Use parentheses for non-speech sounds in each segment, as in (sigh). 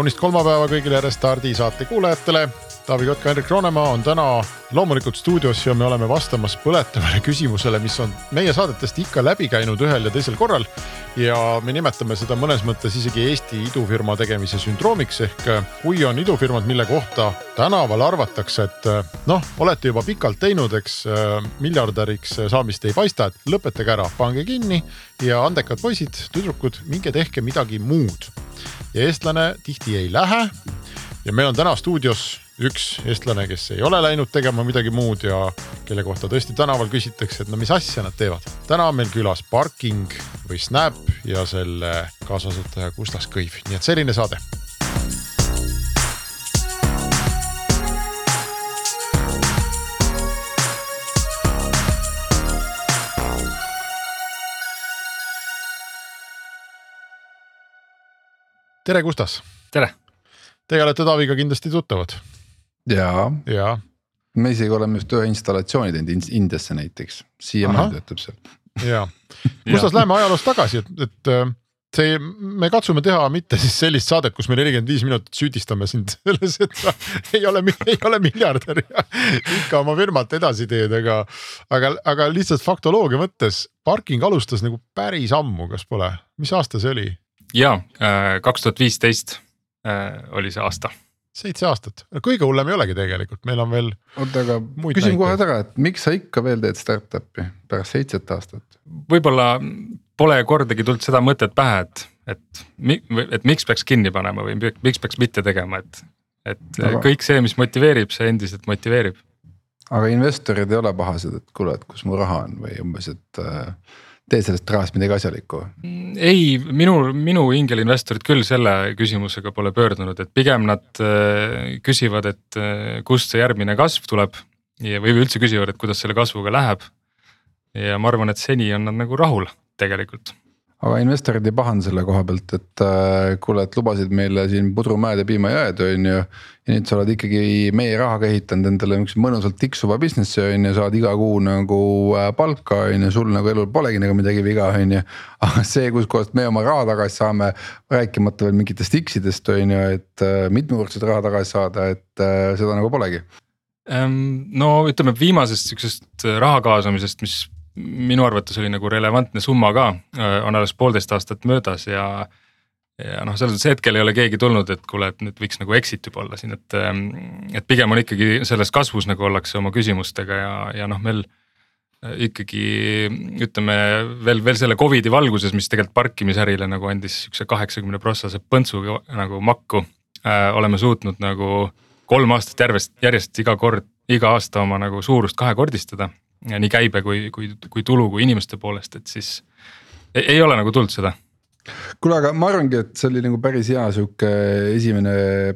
kaunist kolmapäeva kõigile Restardi saate kuulajatele. Taavi Kotka, Hendrik Roonemaa on täna loomulikult stuudios ja me oleme vastamas põletavale (laughs) küsimusele, mis on meie saadetest ikka läbi käinud ühel ja teisel korral. ja me nimetame seda mõnes mõttes isegi Eesti idufirma tegemise sündroomiks ehk kui on idufirmad, mille kohta tänaval arvatakse, et noh, olete juba pikalt teinud, eks miljardäriks saamist ei paista, et lõpetage ära, pange kinni ja andekad poisid, tüdrukud, minge tehke midagi muud ja eestlane tihti ei lähe. ja meil on täna stuudios üks eestlane, kes ei ole läinud tegema midagi muud ja kelle kohta tõesti tänaval küsitakse, et no mis asja nad teevad. täna on meil külas Parking või Snap ja selle kaasasutaja Gustas Kõiv, nii et selline saade tere, Gustas. tere. Teie olete Taaviga kindlasti tuttavad. Ja, ja., me isegi oleme just ühe installatsiooni teinud Indiasse näiteks, siiamaani töötab seal. ja, Gustas, (laughs) läheme ajaloos tagasi, et, et äh, see, me katsume teha mitte siis sellist saadet, kus me nelikümmend viis minutit süüdistame sind (laughs) selles, et sa ei ole, ei ole miljardär ja ikka oma firmat edasi teed, aga. aga, aga lihtsalt faktoloogia mõttes parking alustas nagu päris ammu, kas pole, mis aasta see oli? ja äh, kaks tuhat viisteist äh, oli see aasta. Seitse aastat, kõige hullem ei olegi tegelikult, meil on veel. oota, aga küsin kohe ära, et miks sa ikka veel teed startup'i pärast seitset aastat? võib-olla pole kordagi tulnud seda mõtet pähe, et, et, et miks peaks kinni panema või miks peaks mitte tegema, et, et aga... kõik see, mis motiveerib, see endiselt motiveerib. aga investorid ei ole pahased, et kuule, et kus mu raha on või umbes, et äh, tee sellest rahast midagi asjalikku? ei, minu, minu ingelinvestorid küll selle küsimusega pole pöördunud, et pigem nad äh, küsivad, et äh, kust see järgmine kasv tuleb. ja, või üldse küsivad, et kuidas selle kasvuga läheb. ja ma arvan, et seni on nad nagu rahul tegelikult aga investorid ei pahanda selle koha pealt, et äh, kuule, et lubasid meile siin pudrumäed ja piimajõed on ju. ja nüüd sa oled ikkagi meie rahaga ehitanud endale niukse mõnusalt tiksuva business'i on ju, saad iga kuu nagu äh, palka on ju, sul nagu elul polegi nagu midagi viga, on ju. (laughs) aga see, kuskohast me oma raha tagasi saame, rääkimata veel mingitest X-idest on ju, et äh, mitmekordset raha tagasi saada, et äh, seda nagu polegi. Ehm, no ütleme viimasest sihukesest raha kaasamisest, mis minu arvates oli nagu relevantne summa ka, äh, on alles poolteist aastat möödas ja. ja noh, selles mõttes hetkel ei ole keegi tulnud, et kuule, et nüüd võiks nagu exit juba olla siin, et, ähm, et pigem on ikkagi selles kasvus nagu ollakse oma küsimustega ja, ja noh, meil äh, ikkagi ütleme veel, veel selle Covidi valguses, mis tegelikult parkimisärile nagu andis sihukese kaheksakümne prossase põntsu nagu makku äh,. oleme suutnud nagu kolm aastat järjest, järjest iga kord, iga aasta oma nagu suurust kahekordistada nii käibe kui, kui, kui tulu kui inimeste poolest, et siis ei, ei ole nagu tulnud seda kuule, aga ma arvangi, et see oli nagu päris hea sihuke esimene.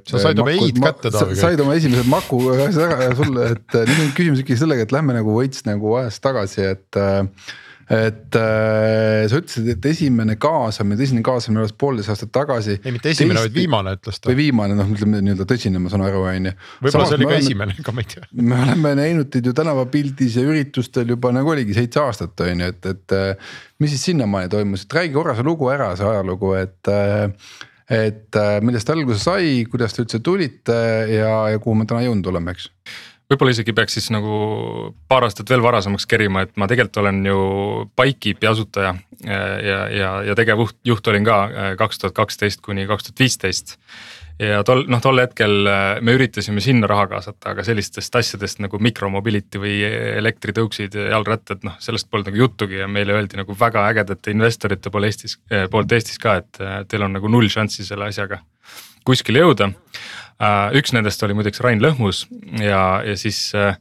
sa said oma ei-d kätte Taavi. said oma esimese maku ära ja sulle, et nüüd on küsimus ikkagi sellega, et lähme nagu veits nagu ajas tagasi, et äh, et äh, sa ütlesid, et esimene kaasamine, tõsine kaasamine alles poolteist aastat tagasi. ei, mitte esimene, vaid viimane ütles ta. või viimane, noh, ütleme nii-öelda tõsine, ma saan aru, on ju. võib-olla see oli ka oleme, esimene, ega ma ei tea. me oleme näinud teid ju tänavapildis ja üritustel juba nagu oligi seitse aastat on ju, et, et äh, mis siis sinnamaani toimus, et räägi korra see lugu ära, see ajalugu, et äh, et äh, millest alguse sai, kuidas te üldse tulite ja, ja kuhu me täna jõudnud oleme, eks võib-olla isegi peaks siis nagu paar aastat veel varasemaks kerima, et ma tegelikult olen ju Bikekeepi asutaja äh, ja, ja, ja tegevjuht, juht olin ka äh, kaks tuhat kaksteist kuni kaks tuhat viisteist. ja tol, noh tol hetkel äh, me üritasime sinna raha kaasata, aga sellistest asjadest nagu micromobility või elektritõuksid ja jalgrattad, noh sellest polnud nagu juttugi ja meile öeldi nagu väga ägedate investorite pool Eestis, poolt Eestis ka, et teil on nagu null šanssi selle asjaga kuskile jõuda Äh, üks nendest oli muideks Rain Lõhmus ja, ja siis äh,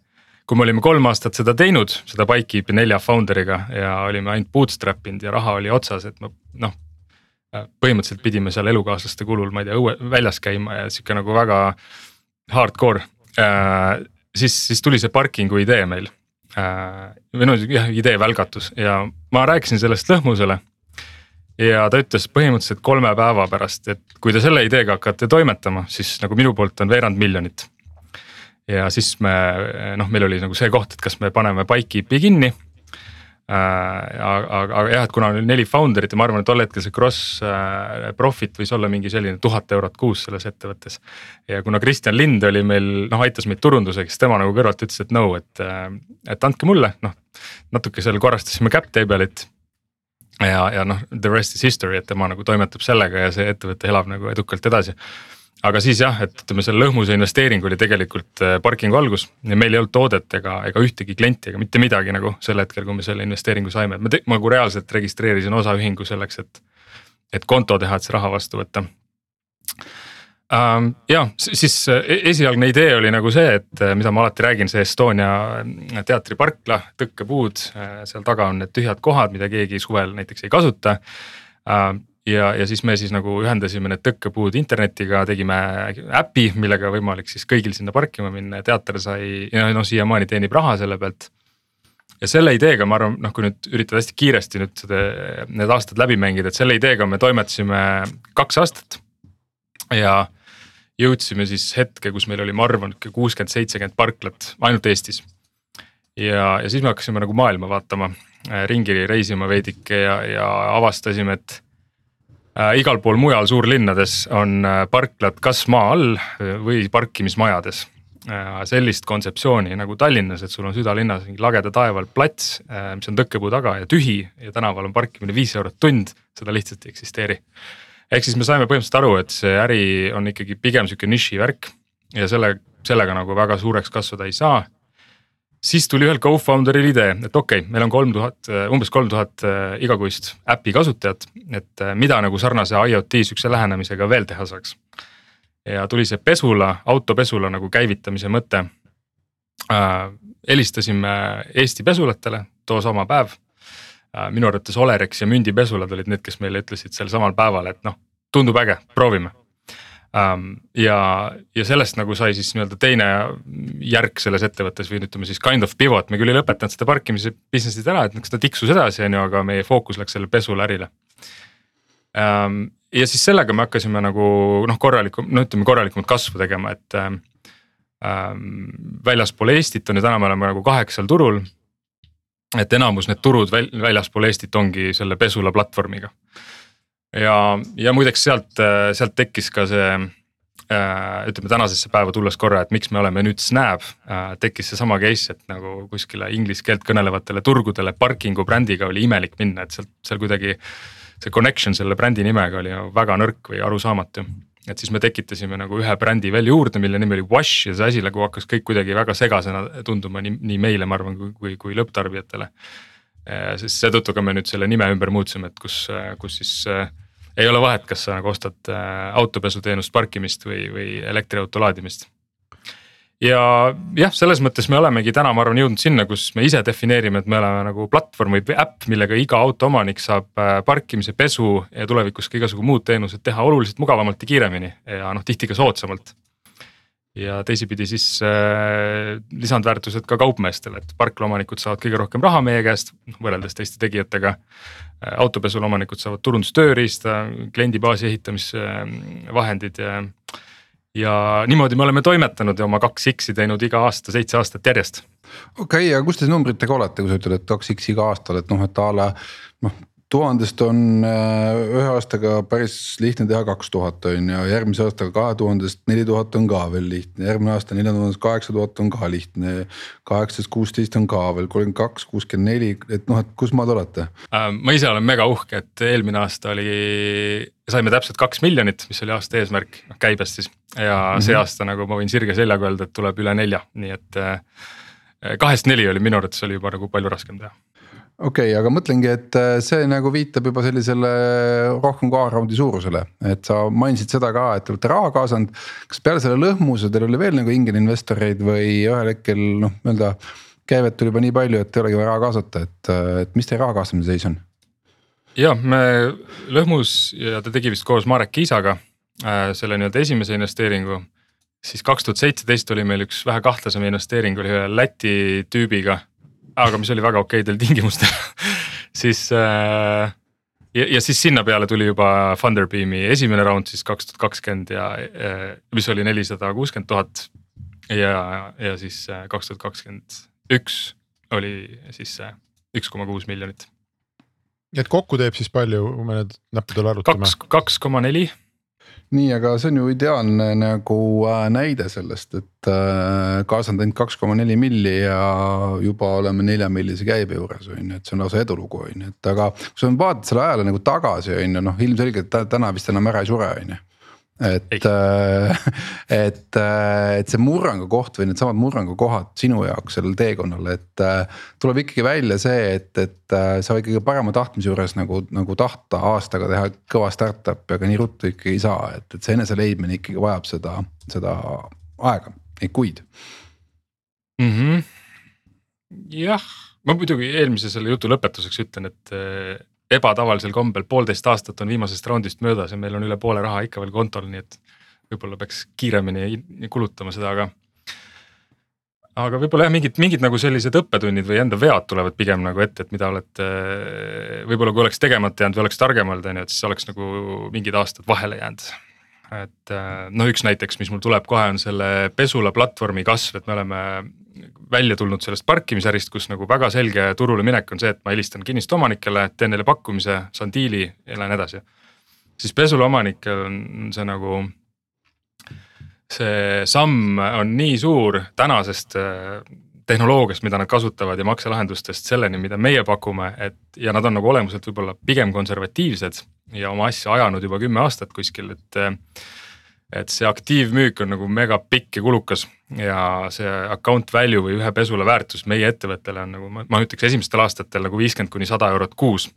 kui me olime kolm aastat seda teinud, seda Bikekeepi nelja founder'iga ja olime ainult bootstrap inud ja raha oli otsas, et me noh. Äh, põhimõtteliselt pidime seal elukaaslaste kulul, ma ei tea, õue, väljas käima ja sihuke nagu väga hardcore siis, siis tuli see parkingu idee meil või no jah, idee välgatus ja ma rääkisin sellest Lõhmusele. Ja ta ütles põhimõtteliselt kolme päeva pärast, et kui te selle ideega hakkate toimetama, siis nagu minu poolt on veerand miljonit. ja siis me noh, meil oli nagu see koht, et kas me paneme Bikekeepi kinni Äh, aga, aga jah, et kuna on neli founder'it ja ma arvan, et tol hetkel see cross äh, profit võis olla mingi selline tuhat eurot kuus selles ettevõttes. ja kuna Kristjan Lind oli meil noh, aitas meid turundusega, siis tema nagu kõrvalt ütles, et no, et, äh, et andke mulle, noh. natuke seal korrastasime cap table'it. Ja, ja noh, the rest is history, et tema nagu toimetab sellega ja see ettevõte elab nagu edukalt edasi aga siis jah, et ütleme, selle lõhmuse investeering oli tegelikult äh, parkingu algus ja meil ei olnud toodet ega, ega ühtegi klienti ega mitte midagi nagu sel hetkel, kui me selle investeeringu saime, et ma, ma nagu reaalselt registreerisin osaühingu selleks, et. et konto teha, et see raha vastu võtta. Ja siis e-, esialgne idee oli nagu see, et äh, mida ma alati räägin, see Estonia äh, teatriparkla, tõkkepuud, seal taga on need tühjad kohad, mida keegi suvel näiteks ei kasuta ähm, ja, ja siis me siis nagu ühendasime need tõkkepuud internetiga, tegime äpi, millega võimalik siis kõigil sinna parkima minna ja teater sai, noh siiamaani teenib raha selle pealt. ja selle ideega ma arvan, noh, kui nüüd üritada hästi kiiresti nüüd seda, need aastad läbi mängida, et selle ideega me toimetasime kaks aastat. ja jõudsime siis hetke, kus meil oli, ma arvan, kuuskümmend, seitsekümmend parklat ainult Eestis. ja, ja siis me hakkasime nagu maailma vaatama, ringi reisima veidike ja, ja avastasime, et äh,. igal pool mujal suurlinnades on äh, parklad kas maa all äh, või parkimismajades äh,. sellist kontseptsiooni nagu Tallinnas, et sul on südalinnas mingi lageda taeval plats äh,, mis on tõkkepuu taga ja tühi ja tänaval on parkimine viis eurot tund, seda lihtsalt ei eksisteeri. Ehk siis me saime põhimõtteliselt aru, et see äri on ikkagi pigem sihuke nišivärk ja selle, sellega nagu väga suureks kasvada ei saa siis tuli ühel co-founder'il idee, et okei okay,, meil on kolm tuhat, umbes kolm tuhat äh, igakuist äpi kasutajat, et äh, mida nagu sarnase IoT sihukese lähenemisega veel teha saaks. ja tuli see pesula, autopesula nagu käivitamise mõte äh,. helistasime Eesti pesulatele too sama päev. Minu arvates Olerex ja Mündi pesulad olid need, kes meile ütlesid sel samal päeval, et noh, tundub äge, proovime um,. ja, ja sellest nagu sai siis nii-öelda teine järk selles ettevõttes või ütleme siis kind of pivot, me küll ei lõpetanud seda parkimise business'it ära, et seda tiksus edasi, on ju, aga meie fookus läks sellele pesulärile um,. ja siis sellega me hakkasime nagu noh, korralikku, no ütleme korralikumat kasvu tegema, et um, väljaspool Eestit on ju täna me oleme nagu kaheksal turul. Et enamus need turud väl, väljaspool Eestit ongi selle pesula platvormiga ja, ja muideks sealt, sealt tekkis ka see äh, ütleme tänasesse päeva tulles korra, et miks me oleme nüüd Snap äh,, tekkis seesama case, et nagu kuskile inglise keelt kõnelevatele turgudele parking'u brändiga oli imelik minna, et sealt, seal kuidagi. see connection selle brändi nimega oli väga nõrk või arusaamatu. Et siis me tekitasime nagu ühe brändi veel juurde, mille nimi oli Wash ja see asi nagu hakkas kõik kuidagi väga segasena tunduma nii, nii meile, ma arvan, kui, kui, kui lõpptarbijatele. Äh, siis seetõttu ka me nüüd selle nime ümber muutsime, et kus, kus siis äh, ei ole vahet, kas sa nagu ostad äh, autopesuteenust, parkimist või, või elektriauto laadimist. Ja jah, selles mõttes me olemegi täna, ma arvan, jõudnud sinna, kus me ise defineerime, et me oleme nagu platvorm või äpp, millega iga autoomanik saab äh, parkimise, pesu ja tulevikus ka igasugu muud teenused teha oluliselt mugavamalt ja kiiremini ja noh, tihti ka soodsamalt ja teisipidi siis äh, lisandväärtused ka kaupmeestele, et parklaomanikud saavad kõige rohkem raha meie käest, noh võrreldes teiste tegijatega äh,. autopesule omanikud saavad turundustööriista, kliendibaasi ehitamisvahendid ja. Ja niimoodi me oleme toimetanud ja oma kaks X-i teinud iga aasta seitse aastat järjest. okei okay,, aga kus te numbritega olete, kui sa ütled, et kaks X iga aastal, et noh, et a la noh tuhandest on äh, ühe aastaga päris lihtne teha kaks tuhat on ju, järgmise aastaga kahe tuhandest neli tuhat on ka veel lihtne, järgmine aasta nelja tuhandest kaheksa tuhat on ka lihtne. kaheksast kuusteist on ka veel kolmkümmend kaks, kuuskümmend neli, et noh, et kus maad olete? Äh, ma ise olen mega uhke, et eelmine aasta oli, saime täpselt kaks miljonit, mis oli aasta eesmärk, noh käibest siis. ja mm -hmm. see aasta nagu ma võin sirge seljaga öelda, et tuleb üle nelja, nii et äh, kahest neli oli minu arvates oli juba nagu palju raskem teha okei okay,, aga mõtlengi, et äh, see nagu viitab juba sellisele rohkem kui A-raundi suurusele, et sa mainisid seda ka, et te olete raha kaasanud. kas peale selle lõhmuse teil oli veel nagu ingelinvestoreid või ühel hetkel noh, nii-öelda käivet tuli juba nii palju, et ei olegi vaja raha kaasata, et, äh, et mis teie raha kaasamise seis on? ja me lõhmus ja ta tegi vist koos Marek Kiisaga äh, selle nii-öelda esimese investeeringu siis kaks tuhat seitseteist oli meil üks vähe kahtlasem investeering oli ühe Läti tüübiga, aga mis oli väga okeidel tingimustel (laughs) siis äh, ja, ja siis sinna peale tuli juba Funderbeami esimene round siis kaks tuhat kakskümmend ja mis oli nelisada kuuskümmend tuhat. ja, ja siis äh, kaks tuhat kakskümmend üks oli siis see üks koma kuus miljonit. et kokku teeb siis palju, kui me nüüd näppudel arvutame? kaks, kaks koma neli nii, aga see on ju ideaalne nagu äh, näide sellest, et äh, kaasanud ainult kaks koma neli milli ja juba oleme nelja millise käibe juures on ju, et see on lausa edulugu on ju, et aga. kui sa vaatad selle ajale nagu tagasi on ju noh, ilmselgelt täna vist enam ära ei sure on ju et, äh, (laughs) et, äh, et see murrangu koht või needsamad murrangu kohad sinu jaoks sellel teekonnal, et äh, tuleb ikkagi välja see, et, et sa ikkagi parema tahtmise juures nagu, nagu tahta aastaga teha kõva startup'i, aga nii ruttu ikkagi ei saa, et, et see enese leidmine ikkagi vajab seda, seda aega, neid kuid mm. -hmm. jah, ma muidugi eelmise selle jutu lõpetuseks ütlen, et ebatavalisel kombel poolteist aastat on viimasest raundist möödas ja meil on üle poole raha ikka veel kontol, nii et võib-olla peaks kiiremini kulutama seda, aga. aga võib-olla jah, mingid, mingid nagu sellised õppetunnid või enda vead tulevad pigem nagu ette, et mida olete. võib-olla kui oleks tegemata jäänud või oleks targem olnud, on ju, et siis oleks nagu mingid aastad vahele jäänud. et noh, üks näiteks, mis mul tuleb kohe, on selle Pesula platvormi kasv, et me oleme välja tulnud sellest parkimisärist, kus nagu väga selge turule minek on see, et ma helistan kinnistuomanikele, teen neile pakkumise, saan diili ja lähen edasi. siis pesula omanikel on see nagu, see samm on nii suur tänasest äh, tehnoloogiast, mida nad kasutavad ja makselahendustest selleni, mida meie pakume, et ja nad on nagu olemuselt võib-olla pigem konservatiivsed ja oma asja ajanud juba kümme aastat kuskil, et äh, et see aktiivmüük on nagu mega pikk ja kulukas ja see account value või ühe pesula väärtus meie ettevõttele on nagu ma ütleks esimestel aastatel nagu viiskümmend kuni sada eurot kuus.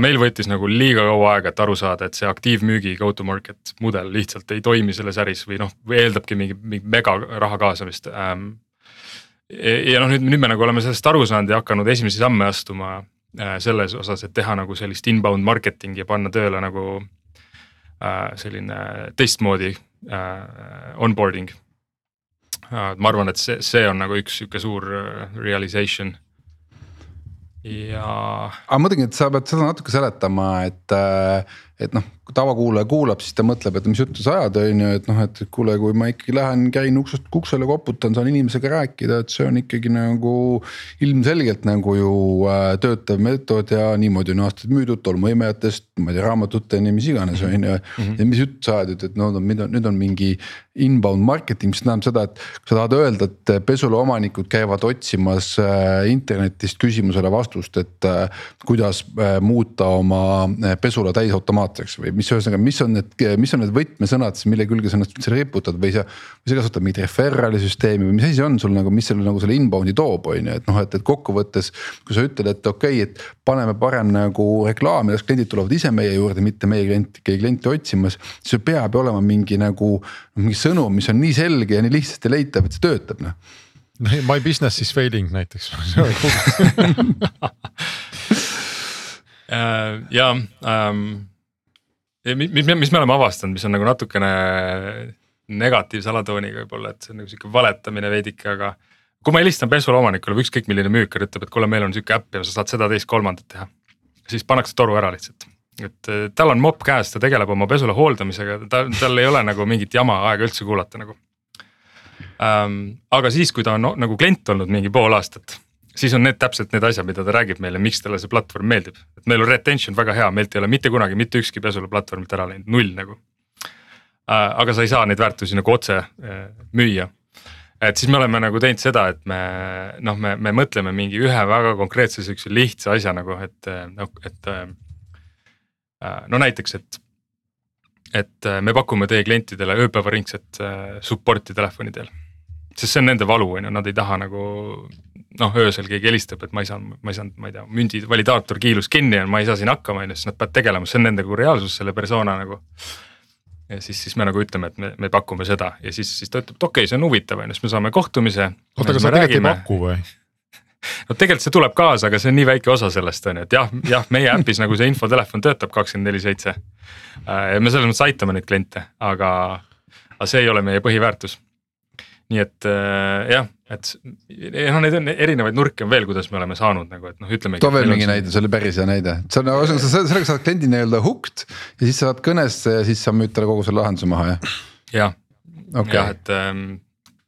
meil võttis nagu liiga kaua aega, et aru saada, et see aktiivmüügi go to market mudel lihtsalt ei toimi selles äris või noh, eeldabki mingi, mingi mega raha kaasamist ähm,. ja noh, nüüd, nüüd me nagu oleme sellest aru saanud ja hakanud esimesi samme astuma äh, selles osas, et teha nagu sellist inbound marketing'i ja panna tööle nagu selline teistmoodi äh, onboarding. Äh, ma arvan, et see, see on nagu üks sihuke suur realization ja. aga muidugi, et sa pead seda natuke seletama, et, et noh, kui tavakuulaja kuulab, siis ta mõtleb, et mis juttu sa ajad, on ju, et noh, et kuule, kui ma ikkagi lähen, käin uksest uksele, koputan, saan inimesega rääkida, et see on ikkagi nagu. ilmselgelt nagu ju äh, töötav meetod ja niimoodi on aastaid müüdud tolmuimejatest, ma ei tea, raamatuteni, mis iganes on ju. Mhm. ja mis juttu sa ajad, et, et no nüüd on, nüüd on mingi inbound marketing, mis tähendab seda, et. kui sa tahad öelda, et pesula omanikud käivad otsimas äh, internetist küsimusele vastust, et äh, kuidas muuta oma pesula täisautomaatseks või mis ühesõnaga, mis on need, mis on need võtmesõnad, mille külge sa ennast üldse riputad või sa. või sa kasutad mingit referral'i süsteemi või mis asi on sul nagu, mis selle nagu selle inbound'i toob, on ju, et noh, et, et kokkuvõttes. kui sa ütled, et okei okay,, et paneme parem nagu reklaami, las kliendid tulevad ise meie juurde, mitte meie klienti, klienti otsimas. siis peab ju olema mingi nagu mingi sõnum, mis on nii selge ja nii lihtsasti leitav, et see töötab noh My business is failing näiteks Uh, (laughs) (laughs) ja um, mis, mis, mis me oleme avastanud, mis on nagu natukene negatiivse alatooniga võib-olla, et see on nagu sihuke valetamine veidike, aga. kui ma helistan pesula omanikule või ükskõik milline müükar ütleb, et kuule, meil on sihuke äpp ja sa saad seda, teist, kolmandat teha. siis pannakse toru ära lihtsalt, et eh, tal on mopp käes, ta tegeleb oma pesula hooldamisega, ta, tal ei ole nagu mingit jama aega üldse kuulata nagu ähm,. aga siis, kui ta on no, nagu klient olnud mingi pool aastat siis on need täpselt need asjad, mida ta räägib meile, miks talle see platvorm meeldib. et meil on retention väga hea, meilt ei ole mitte kunagi mitte ükski pesula platvormilt ära läinud, null nagu. Äh, aga sa ei saa neid väärtusi nagu otse äh, müüa. et siis me oleme nagu teinud seda, et me noh, me, me mõtleme mingi ühe väga konkreetse sihukese lihtsa asja nagu, et noh, et. Äh, no näiteks, et, et me pakume teie klientidele ööpäevaringset support'i telefoni teel sest see on nende valu, on ju, nad ei taha nagu noh, öösel keegi helistab, et ma ei saanud, ma ei saanud, ma ei tea, mündi validaator kiilus kinni ja ma ei saa siin hakkama, on ju, siis nad peavad tegelema, see on nende nagu reaalsus, selle persona nagu. ja siis, siis me nagu ütleme, et me, me pakume seda ja siis, siis ta ütleb, et okei okay,, see on huvitav, on ju, siis me saame kohtumise. oota, aga sa tegelikult ei paku või? (laughs) no tegelikult see tuleb kaasa, aga see on nii väike osa sellest on ju, et jah, jah, meie äpis nagu see infotelefon töötab kakskümmend neli seitse. ja me selles mõttes aitame neid kliente, aga aga see ei ole meie põhiväärtus. Nii et äh, jah, et noh, neid on erinevaid nurki on veel, kuidas me oleme saanud nagu, et noh, ütleme. too veel mingi siin... näide, see oli päris hea näide, see on, ühesõnaga sellega saad kliendi nii-öelda hooked ja siis saad kõnesse ja siis sa müüd talle kogu selle lahenduse maha jah? jah okay., jah, et ähm,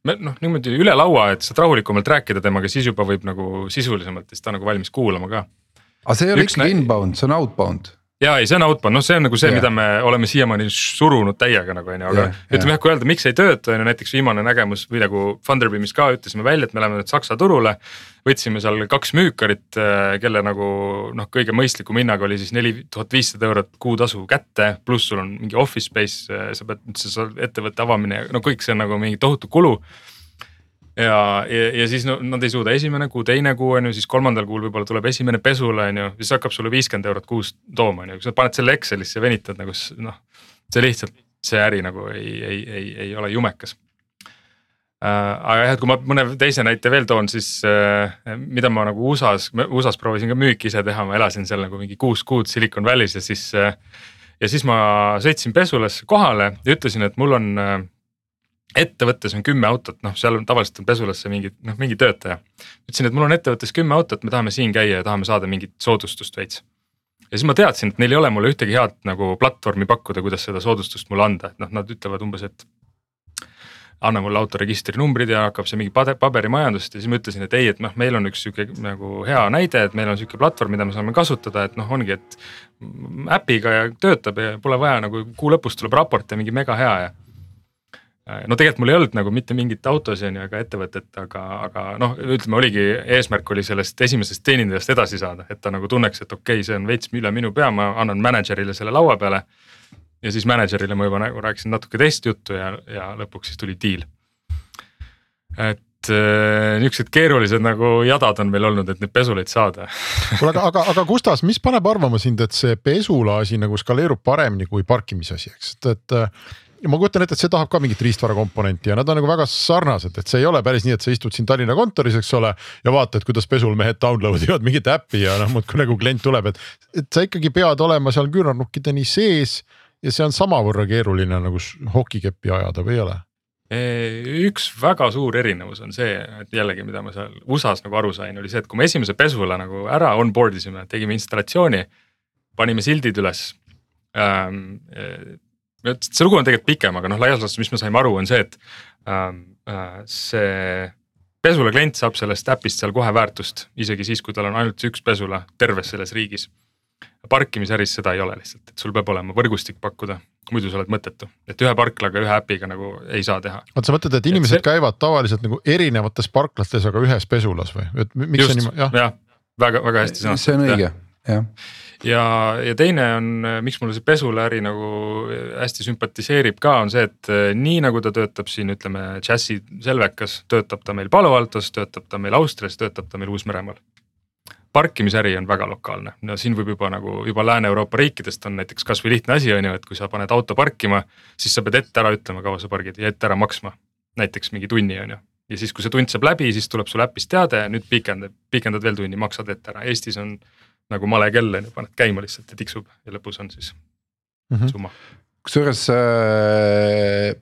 me noh, niimoodi üle laua, et saad rahulikumalt rääkida temaga, siis juba võib nagu sisulisemalt, siis ta on nagu valmis kuulama ka. aga see ei ole ikkagi inbound, see on outbound ja ei, see on outbound, noh, see on nagu see yeah., mida me oleme siiamaani surunud täiega nagu on ju, aga yeah, ütleme jah yeah., kui öelda, miks ei tööta, on ju näiteks viimane nägemus või nagu Funderbeamis ka ütlesime välja, et me läheme nüüd Saksa turule. võtsime seal kaks müükarit, äh, kelle nagu noh, kõige mõistlikum hinnaga oli siis neli tuhat viissada eurot kuutasu kätte, pluss sul on mingi office space, äh, sa pead üldse ettevõtte avamine, no kõik see on nagu mingi tohutu kulu ja, ja, ja siis no, nad ei suuda esimene kuu, teine kuu on ju, siis kolmandal kuul võib-olla tuleb esimene pesule on ju, siis hakkab sulle viiskümmend eurot kuus tooma on ju, kui sa paned selle Excelisse ja venitad nagu noh. see lihtsalt, see äri nagu ei, ei, ei, ei ole jumekas äh,. aga jah, et kui ma mõne teise näite veel toon, siis äh, mida ma nagu USA-s, USA-s proovisin ka müüki ise teha, ma elasin seal nagu mingi kuus kuud Silicon Valley's ja siis äh,. ja siis ma sõitsin pesulasse kohale ja ütlesin, et mul on äh, ettevõttes on kümme autot, noh, seal on tavaliselt on pesulasse mingi noh, mingi töötaja. ütlesin, et mul on ettevõttes kümme autot, me tahame siin käia ja tahame saada mingit soodustust veits. ja siis ma teadsin, et neil ei ole mulle ühtegi head nagu platvormi pakkuda, kuidas seda soodustust mulle anda, et noh, nad ütlevad umbes, et. anna mulle autoregistri numbrid ja hakkab see mingi paberimajandust ja siis ma ütlesin, et ei, et noh, meil on üks sihuke nagu hea näide, et meil on sihuke platvorm, mida me saame kasutada, et noh, ongi, et. äpiga ja töötab ja pole vaja nagu kuu lõpus tuleb raport ja mingi mega hea ja no tegelikult mul ei olnud nagu mitte mingit autosid on ju ega ettevõtet, aga, aga noh, ütleme oligi, eesmärk oli sellest esimesest teenindajast edasi saada, et ta nagu tunneks, et okei okay,, see on veits üle minu pea, ma annan mänedžerile selle laua peale. ja siis mänedžerile ma juba nagu rääkisin natuke teist juttu ja, ja lõpuks siis tuli deal. et äh, niuksed keerulised nagu jadad on meil olnud, et neid pesuleid saada kuule, aga, aga, aga Gustas, mis paneb arvama sind, et see pesula asi nagu skaleerub paremini kui parkimise asi, eks, et, et ja ma kujutan ette, et see tahab ka mingit riistvara komponenti ja nad on nagu väga sarnased, et see ei ole päris nii, et sa istud siin Tallinna kontoris, eks ole. ja vaatad, kuidas pesul mehed download ivad mingit äppi ja noh, muudkui nagu klient tuleb, et, et sa ikkagi pead olema seal küünarnukkideni sees. ja see on samavõrra keeruline nagu hokikeppi ajada või ei ole? üks väga suur erinevus on see, et jällegi, mida ma seal USA-s nagu aru sain, oli see, et kui me esimese pesula nagu ära onboard isime, tegime installatsiooni, panime sildid üles ähm, see lugu on tegelikult pikem, aga noh, laias laastus, mis me saime aru, on see, et ähm, äh, see pesula klient saab sellest äpist seal kohe väärtust, isegi siis, kui tal on ainult üks pesula terves selles riigis. parkimisäris seda ei ole lihtsalt, et sul peab olema võrgustik pakkuda, muidu sa oled mõttetu, et ühe parklaga, ühe äpiga nagu ei saa teha. oota, sa mõtled, et inimesed et see... käivad tavaliselt nagu erinevates parklates, aga ühes pesulas või, et miks Just, see niimoodi, jah? jah, väga, väga hästi sõnastatud. see on õige, jah ja, ja teine on, miks mulle see pesuläri nagu hästi sümpatiseerib ka, on see, et eh, nii nagu ta töötab siin, ütleme, džässi Selvekas, töötab ta meil Palo Altos, töötab ta meil Austrias, töötab ta meil Uus-Meremaal. parkimisäri on väga lokaalne, no siin võib juba nagu juba Lääne-Euroopa riikidest on näiteks kasvõi lihtne asi on ju, et kui sa paned auto parkima, siis sa pead ette ära ütlema, kaua sa pargid ja ette ära maksma. näiteks mingi tunni on ju ja siis, kui see tund saab läbi, siis tuleb sul äpist teade, nüüd pikendad, pikendad veel tunni, maksad ette ära, Eestis on nagu male kell on ju, paned käima lihtsalt ja tiksub ja lõpus on siis mm -hmm. summa kusjuures äh,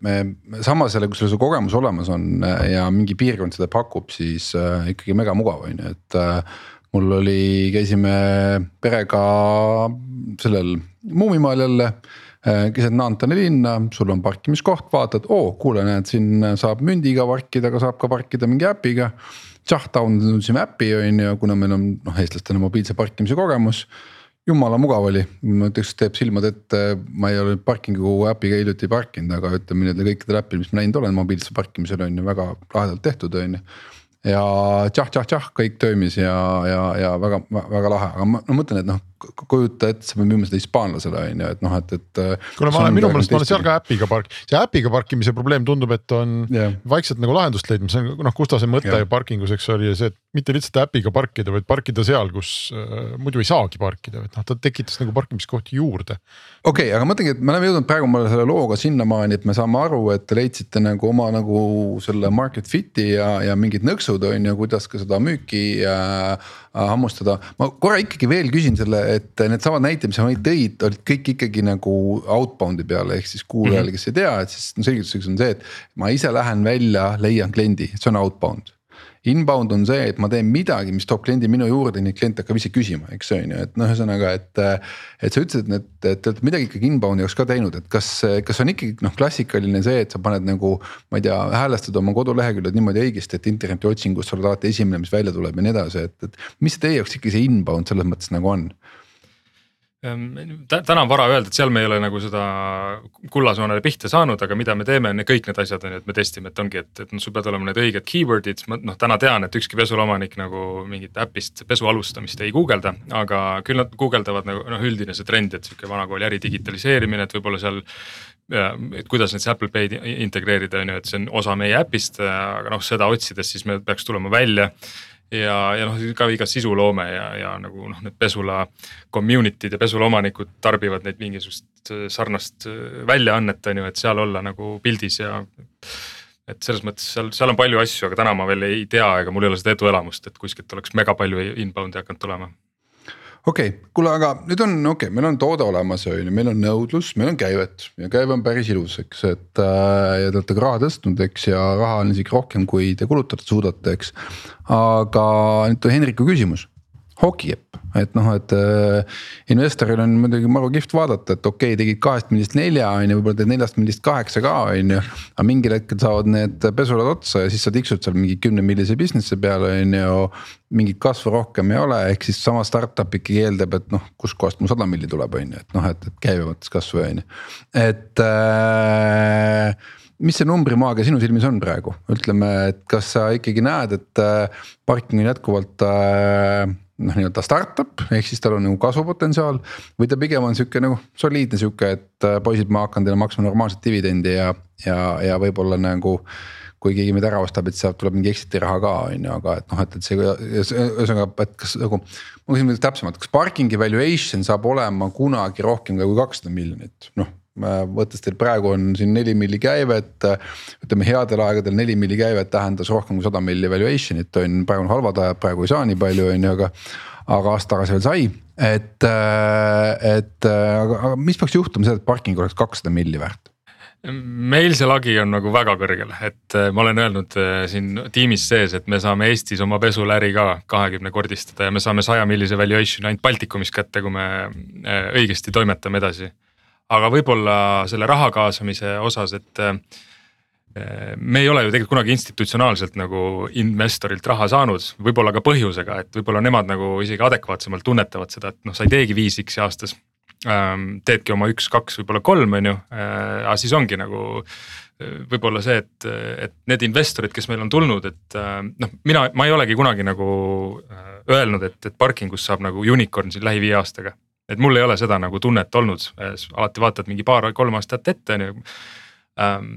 samas jälle, kui sul see kogemus olemas on äh, ja mingi piirkond seda pakub, siis äh, ikkagi mega mugav on ju, et äh,. mul oli, käisime perega sellel Muumimaal jälle äh, keset Naantali linna, sul on parkimiskoht, vaatad, oo kuule, näed siin saab mündiga parkida, aga saab ka parkida mingi äpiga jah, downloadisime äppi on ju, kuna meil on noh, eestlastel mobiilse parkimise kogemus. jumala mugav oli, ma ütleks, teeb silmad ette, ma ei ole parkingu äpiga hiljuti parkinud, aga ütleme nendel kõikidel äppidel, mis ma näinud olen mobiilsel parkimisel on ju väga lahedalt tehtud, on ju. Ja tšah-tšah-tšah kõik toimis ja, ja, ja väga, väga lahe, aga ma no, mõtlen, et noh, kujuta ette, sa pead müüma seda hispaanlasele on ju, et noh, et, et. kuule, ma olen minu meelest, ma olen seal ka äpiga park-, see äpiga parkimise probleem tundub, et on yeah. vaikselt nagu lahendust leidma, see on noh, Gustase mõte yeah. parkingus, eks oli see, et mitte lihtsalt äpiga parkida, vaid parkida seal, kus äh, muidu ei saagi parkida, et noh, ta tekitas nagu parkimiskohti juurde. okei okay,, aga mõtlengi, et me oleme jõudnud praegu selle looga sinnamaani, et me saame aru, et te leidsite nagu oma nagu selle market fit'i ja, ja mingid nõksud on ju, kuidas ka seda müüki äh, hammustada. ma korra ikkagi veel küsin selle et needsamad näited, mis sa tõid, olid kõik ikkagi nagu outbound'i peale, ehk siis kuulajale, kes ei tea, et siis no selgituseks on see, et ma ise lähen välja, leian kliendi, see on outbound Inbound on see, et ma teen midagi, mis toob kliendi minu juurde, nii et klient hakkab ise küsima, eks on ju, et noh, ühesõnaga, et. et sa ütlesid, et, et te olete midagi ikkagi inbound'i jaoks ka teinud, et kas, kas on ikkagi noh, klassikaline see, et sa paned nagu. ma ei tea, häälestad oma koduleheküljed niimoodi õigesti, et internetiotsingus sa oled alati esimene, mis välja tuleb ja nii edasi, et, et. mis teie jaoks ikkagi see inbound selles mõttes nagu on? Ehm, täna on vara öelda, et seal me ei ole nagu seda kullasoonele pihta saanud, aga mida me teeme, on kõik need asjad on ju, et me testime, et ongi, et, et noh, sul peavad olema need õiged keyword'id, ma noh, täna tean, et ükski pesulomanik nagu mingit äpist pesu alustamist ei guugelda, aga küll nad guugeldavad nagu noh, üldine see trend, et sihuke vanakooli äri digitaliseerimine, et võib-olla seal. et kuidas näiteks Apple Pay'd integreerida, on ju, et see on osa meie äpist, aga noh, seda otsides siis meil peaks tulema välja ja, ja noh, ka iga sisuloome ja, ja nagu noh, need pesula community'd ja pesula omanikud tarbivad neid mingisugust äh, sarnast äh, väljaannet, on ju, et seal olla nagu pildis ja. et selles mõttes seal, seal on palju asju, aga täna ma veel ei tea, ega mul ei ole seda eduelamust, et kuskilt oleks mega palju inbound'i hakanud tulema okei okay,, kuule, aga nüüd on okei okay,, meil on toode olemas, on ju, meil on nõudlus, meil on käivet ja käive on päris ilus, eks, et äh,. ja te olete ka raha tõstnud, eks, ja raha on isegi rohkem, kui te kulutada suudate, eks. aga nüüd on Henriku küsimus hokiepp, et noh, et äh, investoril on muidugi maru kihvt vaadata, et okei okay,, tegid kahest millist nelja on ju, võib-olla teed neljast millist kaheksa ka on ju. aga mingil hetkel saavad need pesulad otsa ja siis sa tiksud seal mingi kümne millise business'i peale on ju. mingit kasvu rohkem ei ole, ehk siis sama startup ikkagi eeldab, et noh, kustkohast mul sada milli tuleb, on ju, et noh, et, et käibe mõttes kasvu on ju, et äh, mis see numbrimaagia sinu silmis on praegu, ütleme, et kas sa ikkagi näed, et äh, parking on jätkuvalt äh, noh, nii-öelda startup ehk siis tal on nagu kasvupotentsiaal. või ta pigem on sihuke nagu soliidne sihuke, et äh, poisid, ma hakkan teile maksma normaalset dividendi ja, ja, ja võib-olla nagu. kui keegi meid ära ostab, et sealt tuleb mingi exit'i raha ka on ju, aga et noh, et, et see ühesõnaga, et kas nagu. ma küsin täpsemalt, kas parking'i valuation saab olema kunagi rohkem kui kakssada miljonit, noh võttes teil praegu on siin neli milli käivet. ütleme headel aegadel neli milli käivet tähendas rohkem kui sada milli valuation'it on, praegu on halvad ajad, praegu ei saa nii palju, on ju, aga. aga aasta tagasi veel sai, et, et aga, aga mis peaks juhtuma selleks, et parking oleks kakssada milli väärt? meil see lagi on nagu väga kõrgel, et äh, ma olen öelnud äh, siin tiimis sees, et me saame Eestis oma pesuläri ka kahekümnekordistada ja me saame saja millise valuation'i ainult Baltikumis kätte, kui me äh, õigesti toimetame edasi aga võib-olla selle raha kaasamise osas, et äh, me ei ole ju tegelikult kunagi institutsionaalselt nagu investorilt raha saanud, võib-olla ka põhjusega, et võib-olla nemad nagu isegi adekvaatsemalt tunnetavad seda, et noh, sa ei teegi viis X-i aastas. Ähm, teedki oma üks-kaks, võib-olla kolm, on ju, äh, aga siis ongi nagu äh, võib-olla see, et, et need investorid, kes meil on tulnud, et noh, mina, ma ei olegi kunagi nagu öelnud, et, et parkingus saab nagu unicorn siin lähi viie aastaga et mul ei ole seda nagu tunnet olnud, alati vaatad mingi paar-kolm aastat ette on ju. Ähm,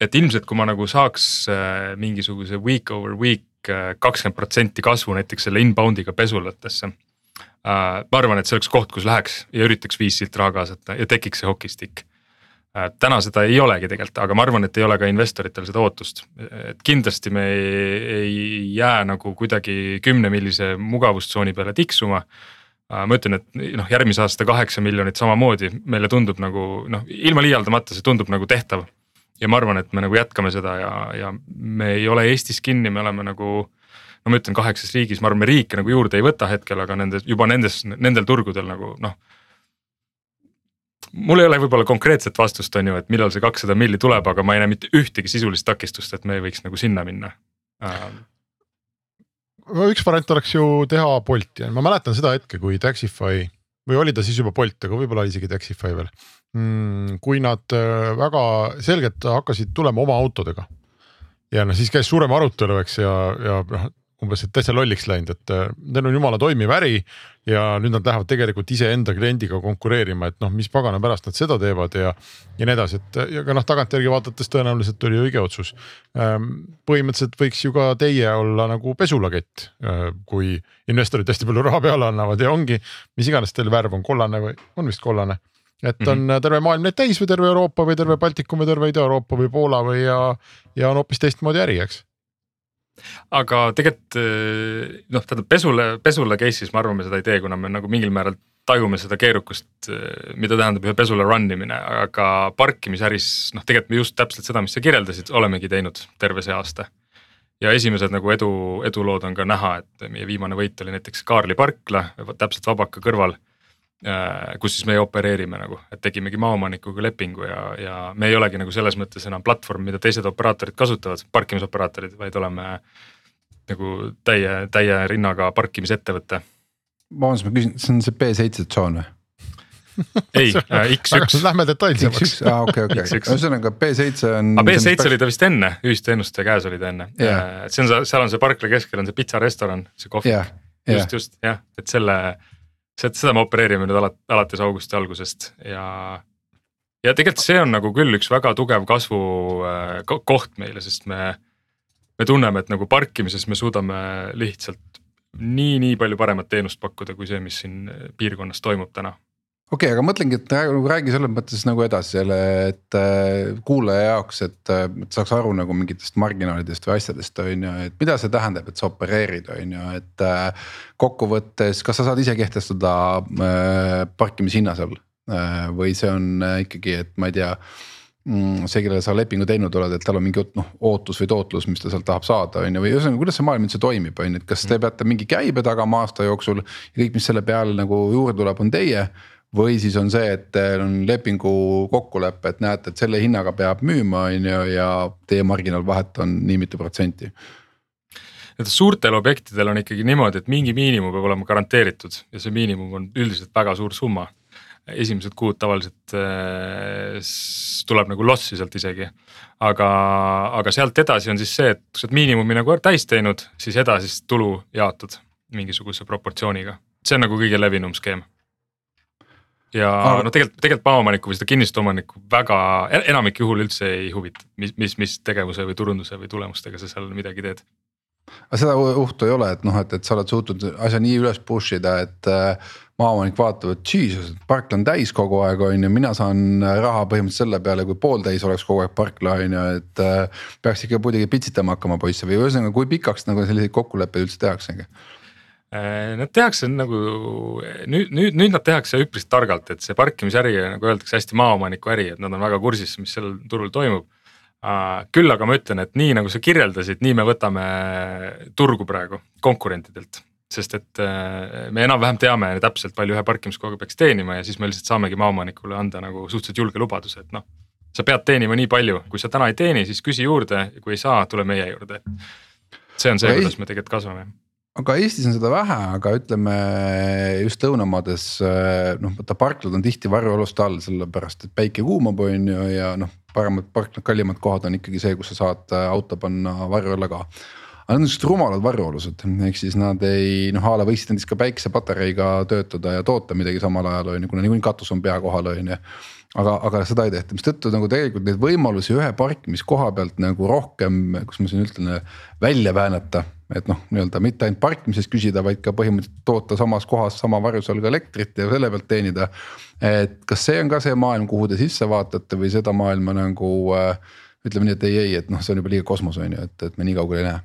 et ilmselt, kui ma nagu saaks äh, mingisuguse week over week äh, kakskümmend protsenti kasvu näiteks selle inbound'iga pesulatesse. Äh, ma arvan, et see oleks koht, kus läheks ja üritaks viis silt raha kaasata ja tekiks see hokistick täna seda ei olegi tegelikult, aga ma arvan, et ei ole ka investoritel seda ootust, et kindlasti me ei, ei jää nagu kuidagi kümnemillise mugavustsooni peale tiksuma ma ütlen, et noh, järgmise aasta kaheksa miljonit samamoodi meile tundub nagu noh, ilma liialdamata, see tundub nagu tehtav. ja ma arvan, et me nagu jätkame seda ja, ja me ei ole Eestis kinni, me oleme nagu. no ma ütlen kaheksas riigis, ma arvan, me riike nagu juurde ei võta hetkel, aga nendes juba nendes, nendel turgudel nagu noh. mul ei ole võib-olla konkreetset vastust, on ju, et millal see kakssada milli tuleb, aga ma ei näe mitte ühtegi sisulist takistust, et me võiks nagu sinna minna üks variant oleks ju teha Bolti, ma mäletan seda hetke, kui Taxify või oli ta siis juba Bolt, aga võib-olla isegi Taxify veel mm,. kui nad äh, väga selgelt hakkasid tulema oma autodega. ja noh, siis käis suurem arutelu, eks ja, ja noh umbes, et täitsa lolliks läinud, et äh, neil on jumala toimiv äri ja nüüd nad lähevad tegelikult iseenda kliendiga konkureerima, et noh, mis pagana pärast nad seda teevad ja. ja nii edasi, et ja ka noh, tagantjärgi vaadates tõenäoliselt oli õige otsus. Ähm, põhimõtteliselt võiks ju ka teie olla nagu pesulakett, äh, kui investorid hästi palju raha peale annavad ja ongi, mis iganes teil värv on, kollane või on vist kollane et on mm -hmm. terve maailm neid täis või terve Euroopa või terve Baltikum või terve Ida-Euroopa või Poola või ja, ja on hoopis teistmoodi äri, eks aga tegelikult eh, noh, tähendab pesule, pesule case'is me seda ei tee, kuna me nagu mingil määral tajume seda keerukust, mida tähendab ühe pesula run imine, aga parkimisäris noh, tegelikult me just täpselt seda, mis sa kirjeldasid, olemegi teinud terve see aasta. ja esimesed nagu edu, edulood on ka näha, et meie viimane võit oli näiteks Kaarli parkla täpselt Vabaka kõrval. Kus siis meie opereerime nagu, et tegimegi maaomanikuga lepingu ja, ja me ei olegi nagu selles mõttes enam platvorm, mida teised operaatorid kasutavad, parkimisoperaatorid, vaid oleme nagu täie, täie rinnaga parkimisettevõte vabandust, ma küsin, see on see B7 tsoon või? (laughs) ei äh,, X1. Lähme detailsemaks. aa okei, okei, ühesõnaga B7 on. aga B7 oli ta vist enne, ühisteenuste käes oli ta enne yeah., et see on, seal on see parkla keskel on see pitsarestoran, see kohvik yeah., just yeah., just jah, et selle. Seda me opereerime nüüd alat-, alates augusti algusest ja. ja tegelikult see on nagu küll üks väga tugev kasvu äh, koht meile, sest me. me tunneme, et nagu parkimises me suudame lihtsalt nii, nii palju paremat teenust pakkuda, kui see, mis siin piirkonnas toimub täna okei okay,, aga mõtlengi, et nagu räägi selles mõttes nagu edasi selle, et äh, kuulaja jaoks, et, äh, et saaks aru nagu mingitest marginaalidest või asjadest, on ju, et mida see tähendab, et sa opereerid, on ju, et äh,. kokkuvõttes, kas sa saad ise kehtestada parkimishinna seal või see on ikkagi, et ma ei tea Mm, see, kellele sa lepingu teinud oled, et tal on mingi noh ootus või tootlus, mis ta sealt tahab saada, on ju, või ühesõnaga, kuidas see maailm üldse toimib, on ju, et kas te mm. peate mingi käibe tagama aasta jooksul. ja kõik, mis selle peale nagu juurde tuleb, on teie. Või siis on see, et teil on lepingu kokkulepe, et näete, et selle hinnaga peab müüma, on ju, ja teie marginaalvahet on nii mitu protsenti. Et suurtel objektidel on ikkagi niimoodi, et mingi miinimum peab olema garanteeritud ja see miinimum on üldiselt väga suur summa. Esimesed kuud tavaliselt äh, tuleb nagu lossi sealt isegi. aga, aga sealt edasi on siis see, et kui sa oled miinimumi nagu täis teinud, siis edasist tulu jaotud mingisuguse proportsiooniga, see on nagu kõige levinum skeem ja aga... no tegelikult, tegelikult maaomanikku või seda kinnistuomanikku väga, enamik juhul üldse ei huvita, mis, mis, mis tegevuse või turunduse või tulemustega sa seal midagi teed. aga seda ohtu ei ole, et noh, et, et sa oled suutnud asja nii üles push ida, et äh, maaomanik vaatab, et jesus, parkla on täis kogu aeg, on ju, mina saan raha põhimõtteliselt selle peale, kui pooltäis oleks kogu aeg parkla on ju, et äh,. peaks ikka muidugi pitsitama hakkama poisse või ühesõnaga, kui pikaks nagu selliseid kokkuleppeid üldse tehaksegi? Äh, nad tehakse nagu nüüd, nüüd, nüüd nad tehakse üpris targalt, et see parkimisäri nagu öeldakse hästi maaomaniku äri, et nad on väga kursis, mis sellel turul toimub. Äh, küll aga ma ütlen, et nii nagu sa kirjeldasid, nii me võtame turgu praegu konkurentidelt sest et äh, me enam-vähem teame täpselt, palju ühe parkimiskohaga peaks teenima ja siis me lihtsalt saamegi maaomanikule anda nagu suhteliselt julge lubaduse, et noh. sa pead teenima nii palju, kui sa täna ei teeni, siis küsi juurde ja kui ei saa, tule meie juurde. see on see, kuidas me tegelikult kasvame aga Eestis on seda vähe, aga ütleme just lõunamaades äh, noh, vaata parklad on tihti varjualuste all, sellepärast et päike kuumab, on ju, ja noh, paremad parklad, kallimad kohad on ikkagi see, kus sa saad äh, auto panna varju alla ka aga need on siuksed rumalad varjualused, ehk siis nad ei noh, a la võiksid näiteks ka päiksepatareiga töötada ja toota midagi samal ajal on ju, kuna niikuinii katus on pea kohal on ju aga, aga seda ei tehta, mistõttu nagu tegelikult neid võimalusi ühe parkimiskoha pealt nagu rohkem, kuidas ma siin ütlen, välja väänata. Et noh, nii-öelda mitte ainult parkimisest küsida, vaid ka põhimõtteliselt toota samas kohas sama varjus all ka elektrit ja selle pealt teenida. et kas see on ka see maailm, kuhu te sisse vaatate või seda maailma nagu äh, ütleme nii, et ei, ei, et noh, see on juba liiga kosmos on ju, et, et me nii kaugele ei näe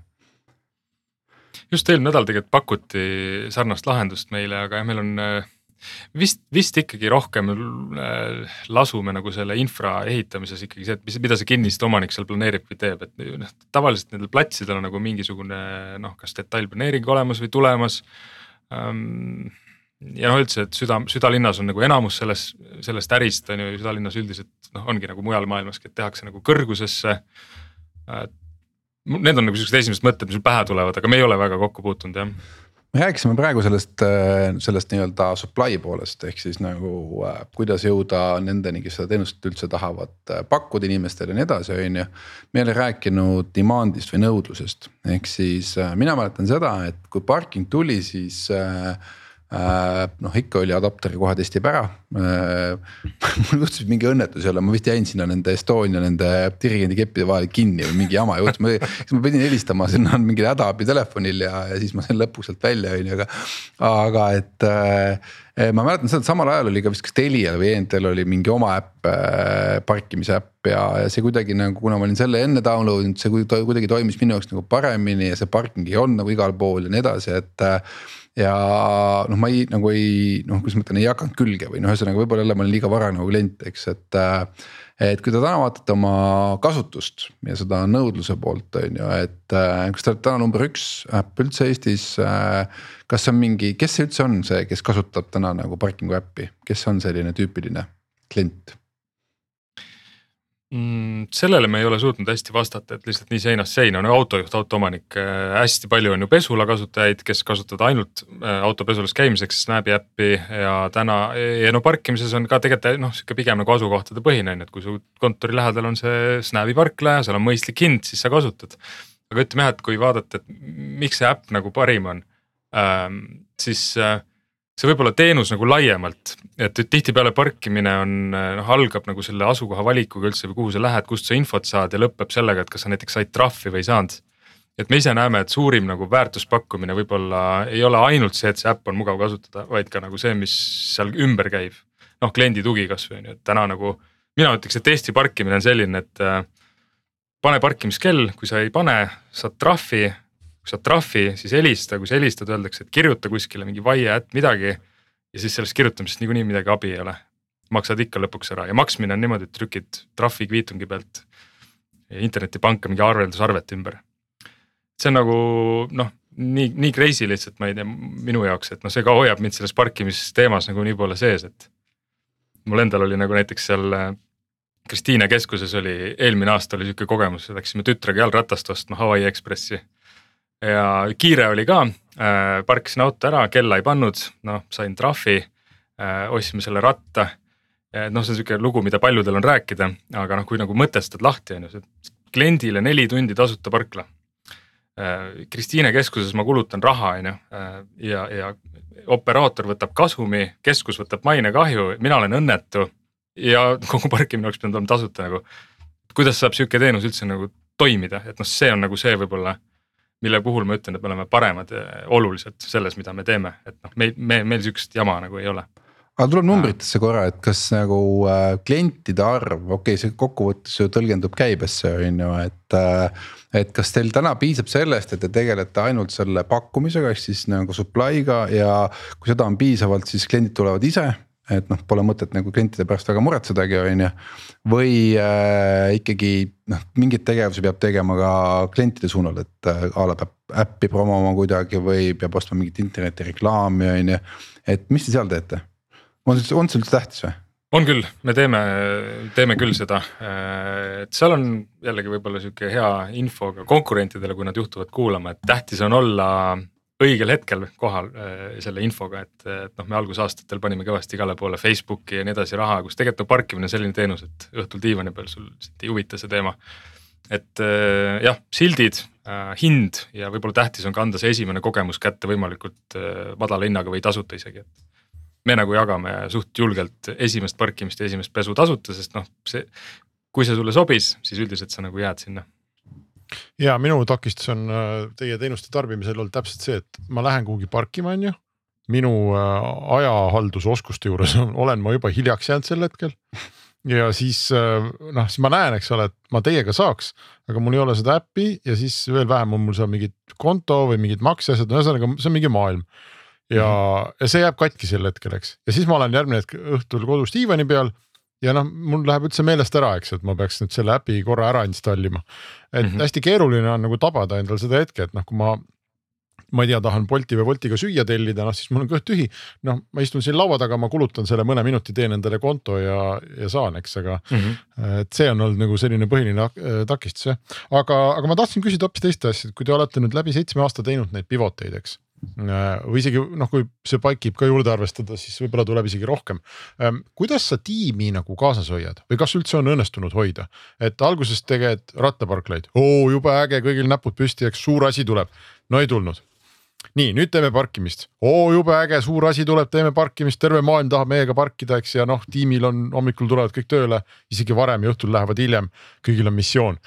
just eelmine nädal tegelikult pakuti sarnast lahendust meile, aga jah, meil on äh, vist, vist ikkagi rohkem äh, lasume nagu selle infra ehitamises ikkagi see, et mis, mida see kinnistuomanik seal planeerib või teeb, et noh, tavaliselt nendel platsidel on nagu mingisugune noh, kas detailplaneering olemas või tulemas ähm, ja noh, üldse, et süda, südalinnas on nagu enamus sellest, sellest ärist on ju, südalinnas üldiselt noh, ongi nagu mujal maailmaski, et tehakse nagu kõrgusesse. Need on nagu siuksed esimesed mõtted, mis sul pähe tulevad, aga me ei ole väga kokku puutunud jah me rääkisime praegu sellest, äh, sellest nii-öelda supply poolest, ehk siis nagu äh, kuidas jõuda nendeni, kes seda teenust üldse tahavad äh, pakkuda inimestele ja nii edasi, on ju. me ei ole rääkinud demand'ist või nõudlusest, ehk siis mina mäletan seda, et kui parking tuli, siis äh, noh, ikka oli adapteri kohe testib ära. Äh, (laughs) mul juhtus mingi õnnetus jälle, ma vist jäin sinna nende Estonia nende dirigendi keppide vahele kinni või mingi jama juhtus, siis ma pidin helistama sinna (laughs) mingile hädaabitelefonil ja, ja siis ma sain lõpuks sealt välja, on ju, aga. aga et äh, ma mäletan seda, et samal ajal oli ka vist kas Telial või ENT-l oli mingi oma äpp äh,, parkimise äpp ja, ja see kuidagi nagu, kuna ma olin selle enne download inud, see kuidagi toimis minu jaoks nagu paremini ja see parking ei olnud nagu igal pool ja nii edasi, et ja noh, ma ei nagu ei noh, kuidas ma ütlen, ei hakanud külge või noh, ühesõnaga võib-olla jälle ma olen liiga vara nagu klient, eks, et äh, et kui te täna vaatate oma kasutust ja seda nõudluse poolt on ju, et äh, kas te olete täna number üks äpp üldse Eestis äh,. kas see on mingi, kes see üldse on see, kes kasutab täna nagu parkingu äppi, kes on selline tüüpiline klient? Mm,? sellele me ei ole suutnud hästi vastata, et lihtsalt nii seinast seina, no autojuht, autoomanik äh,, hästi palju on ju pesula kasutajaid, kes kasutavad ainult äh, autopesulas käimiseks Snapi äppi ja täna ja no parkimises on ka tegelikult noh, sihuke pigem nagu asukohtade põhine on ju, et kui su kontori lähedal on see Snapi parkla ja seal on mõistlik hind, siis sa kasutad. aga ütleme jah, et kui vaadata, et miks see äpp nagu parim on ähm,, siis äh, see võib olla teenus nagu laiemalt, et tihtipeale parkimine on noh, algab nagu selle asukoha valikuga üldse või kuhu sa lähed, kust sa infot saad ja lõpeb sellega, et kas sa näiteks said trahvi või ei saanud. et me ise näeme, et suurim nagu väärtuspakkumine võib-olla ei ole ainult see, et see äpp on mugav kasutada, vaid ka nagu see, mis seal ümber käib. noh, kliendi tugi kasvõi on ju, et täna nagu mina ütleks, et Eesti parkimine on selline, et äh, pane parkimiskell, kui sa ei pane, saad trahvi kui saad trahvi, siis helista, kui sa helistad, öeldakse, et kirjuta kuskile mingi vaie ätt midagi. ja siis sellest kirjutamisest niikuinii midagi abi ei ole. maksad ikka lõpuks ära ja maksmine on niimoodi, et trükid trahvi kviitungi pealt internetipanka mingi arveldusarvet ümber. see on nagu noh, nii, nii crazy lihtsalt, ma ei tea, minu jaoks, et noh, see ka hoiab mind selles parkimisteemas nagu nii poole sees, et. mul endal oli nagu näiteks seal äh, Kristiine keskuses oli eelmine aasta oli sihuke kogemus, läksime tütrega jalgratast ostma Hawaii Ekspressi ja kiire oli ka äh,, parkisin auto ära, kella ei pannud, noh sain trahvi äh,, ostsime selle ratta. noh, see on sihuke lugu, mida paljudel on rääkida, aga noh, kui nagu mõtestad lahti on ju, kliendile neli tundi tasuta parkla äh,. Kristiine keskuses ma kulutan raha, on ju, ja, ja operaator võtab kasumi, keskus võtab mainekahju, mina olen õnnetu ja (laughs) kogu parkimine oleks pidanud olema tasuta nagu. kuidas saab sihuke teenus üldse nagu toimida, et noh, see on nagu see võib-olla mille puhul ma ütlen, et me oleme paremad eh, oluliselt selles, mida me teeme, et noh, me, me, meil sihukest jama nagu ei ole. Aga tuleb numbritesse korra, et kas nagu äh, klientide arv, okei okay,, see kokkuvõttes ju tõlgendub käibesse on ju, et äh,. et kas teil täna piisab sellest, et te tegelete ainult selle pakkumisega, ehk siis nagu supply'ga ja kui seda on piisavalt, siis kliendid tulevad ise et noh, pole mõtet nagu klientide pärast väga muretsedagi, on ju. või äh, ikkagi noh, mingeid tegevusi peab tegema ka klientide suunal, et äh, a la peab äppi promoma kuidagi või peab ostma mingit internetireklaami, on ju. et mis te seal teete, on see, on see üldse tähtis või? on küll, me teeme, teeme küll seda, et seal on jällegi võib-olla sihuke hea info ka konkurentidele, kui nad juhtuvad kuulama, et tähtis on olla õigel hetkel kohal äh, selle infoga, et, et noh, me algusaastatel panime kõvasti igale poole Facebooki ja nii edasi raha, kus tegelikult no parkimine on selline teenus, et õhtul diivani peal sul lihtsalt ei huvita see teema. et äh, jah, sildid, äh, hind ja võib-olla tähtis on ka anda see esimene kogemus kätte võimalikult madala hinnaga või tasuta isegi, et. me nagu jagame suht julgelt esimest parkimist ja esimest pesu tasuta, sest noh, see, kui see sulle sobis, siis üldiselt sa nagu jääd sinna ja minu takistus on äh, teie teenuste tarbimisel olnud täpselt see, et ma lähen kuhugi parkima, on ju. minu äh, ajahaldusoskuste juures olen ma juba hiljaks jäänud sel hetkel. ja siis äh, noh, siis ma näen, eks ole, et ma teiega saaks, aga mul ei ole seda äppi ja siis veel vähem on mul seal mingit konto või mingid makseasjad, ühesõnaga see on mingi maailm ja mm, -hmm. ja see jääb katki sel hetkel, eks, ja siis ma olen järgmine hetk õhtul kodus diivani peal ja noh, mul läheb üldse meelest ära, eks, et ma peaks nüüd selle äpi korra ära installima. et mm -hmm. hästi keeruline on nagu tabada endal seda hetke, et noh, kui ma ma ei tea, tahan Bolti või Woltiga süüa tellida, noh siis mul on kõht tühi. noh, ma istun siin laua taga, ma kulutan selle mõne minuti, teen endale konto ja, ja saan, eks, aga mm. -hmm. et see on olnud nagu selline põhiline takistus jah. aga, aga ma tahtsin küsida hoopis teist asja, et kui te olete nüüd läbi seitsme aasta teinud neid pivoteid, eks Äh, või isegi noh, kui see paikib ka juurde arvestada, siis võib-olla tuleb isegi rohkem. Ähm, kuidas sa tiimi nagu kaasas hoiad? Või kas üldse on õnnestunud hoida, et alguses tegeled rattaparklaid, oo jube äge, kõigil näpud püsti, eks suur asi tuleb, no ei tulnud. Nii, nüüd teeme parkimist, oo jube äge, suur asi tuleb, teeme parkimist, terve maailm tahab meiega parkida, eks ja noh, tiimil on hommikul tulevad kõik tööle, isegi varem ja õhtul lähevad hiljem, kõigil on missioon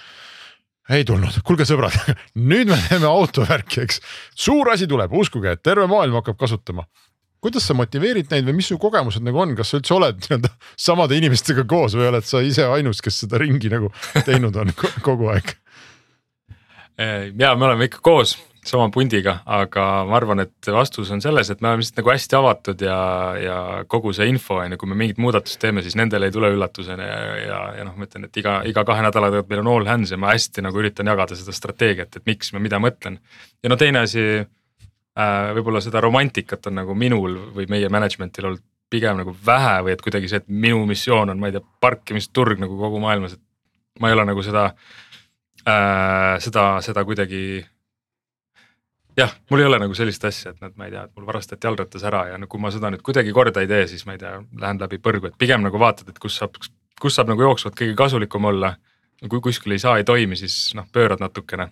ei tulnud, kuulge sõbrad (laughs) nüüd me teeme autovärki, eks. suur asi tuleb, uskuge, et terve maailm hakkab kasutama. kuidas sa motiveerid neid või mis su kogemused nagu on, kas sa üldse oled nii-öelda samade inimestega koos või oled sa ise ainus, kes seda ringi nagu teinud on (laughs) kogu aeg? ja me oleme ikka koos, sama pundiga, aga ma arvan, et vastus on selles, et me oleme lihtsalt nagu hästi avatud ja, ja kogu see info on ju, kui me mingit muudatust teeme, siis nendele ei tule üllatusena ja, ja, ja noh, ma ütlen, et iga, iga kahe nädala tagant meil on all hands ja ma hästi nagu üritan jagada seda strateegiat, et miks ma mida mõtlen. ja no teine asi äh,, võib-olla seda romantikat on nagu minul või meie management'il olnud pigem nagu vähe või et kuidagi see, et minu missioon on, ma ei tea, parkimisturg nagu kogu maailmas, et ma ei ole nagu seda äh,, seda, seda kuidagi jah, mul ei ole nagu sellist asja, et näed, ma ei tea, et mul varastati jalgratas ära ja no kui ma seda nüüd kuidagi korda ei tee, siis ma ei tea, lähen läbi põrgu, et pigem nagu vaatad, et kus saab, kus saab nagu jooksvalt kõige kasulikum olla. kui kuskil ei saa, ei toimi, siis noh, pöörad natukene.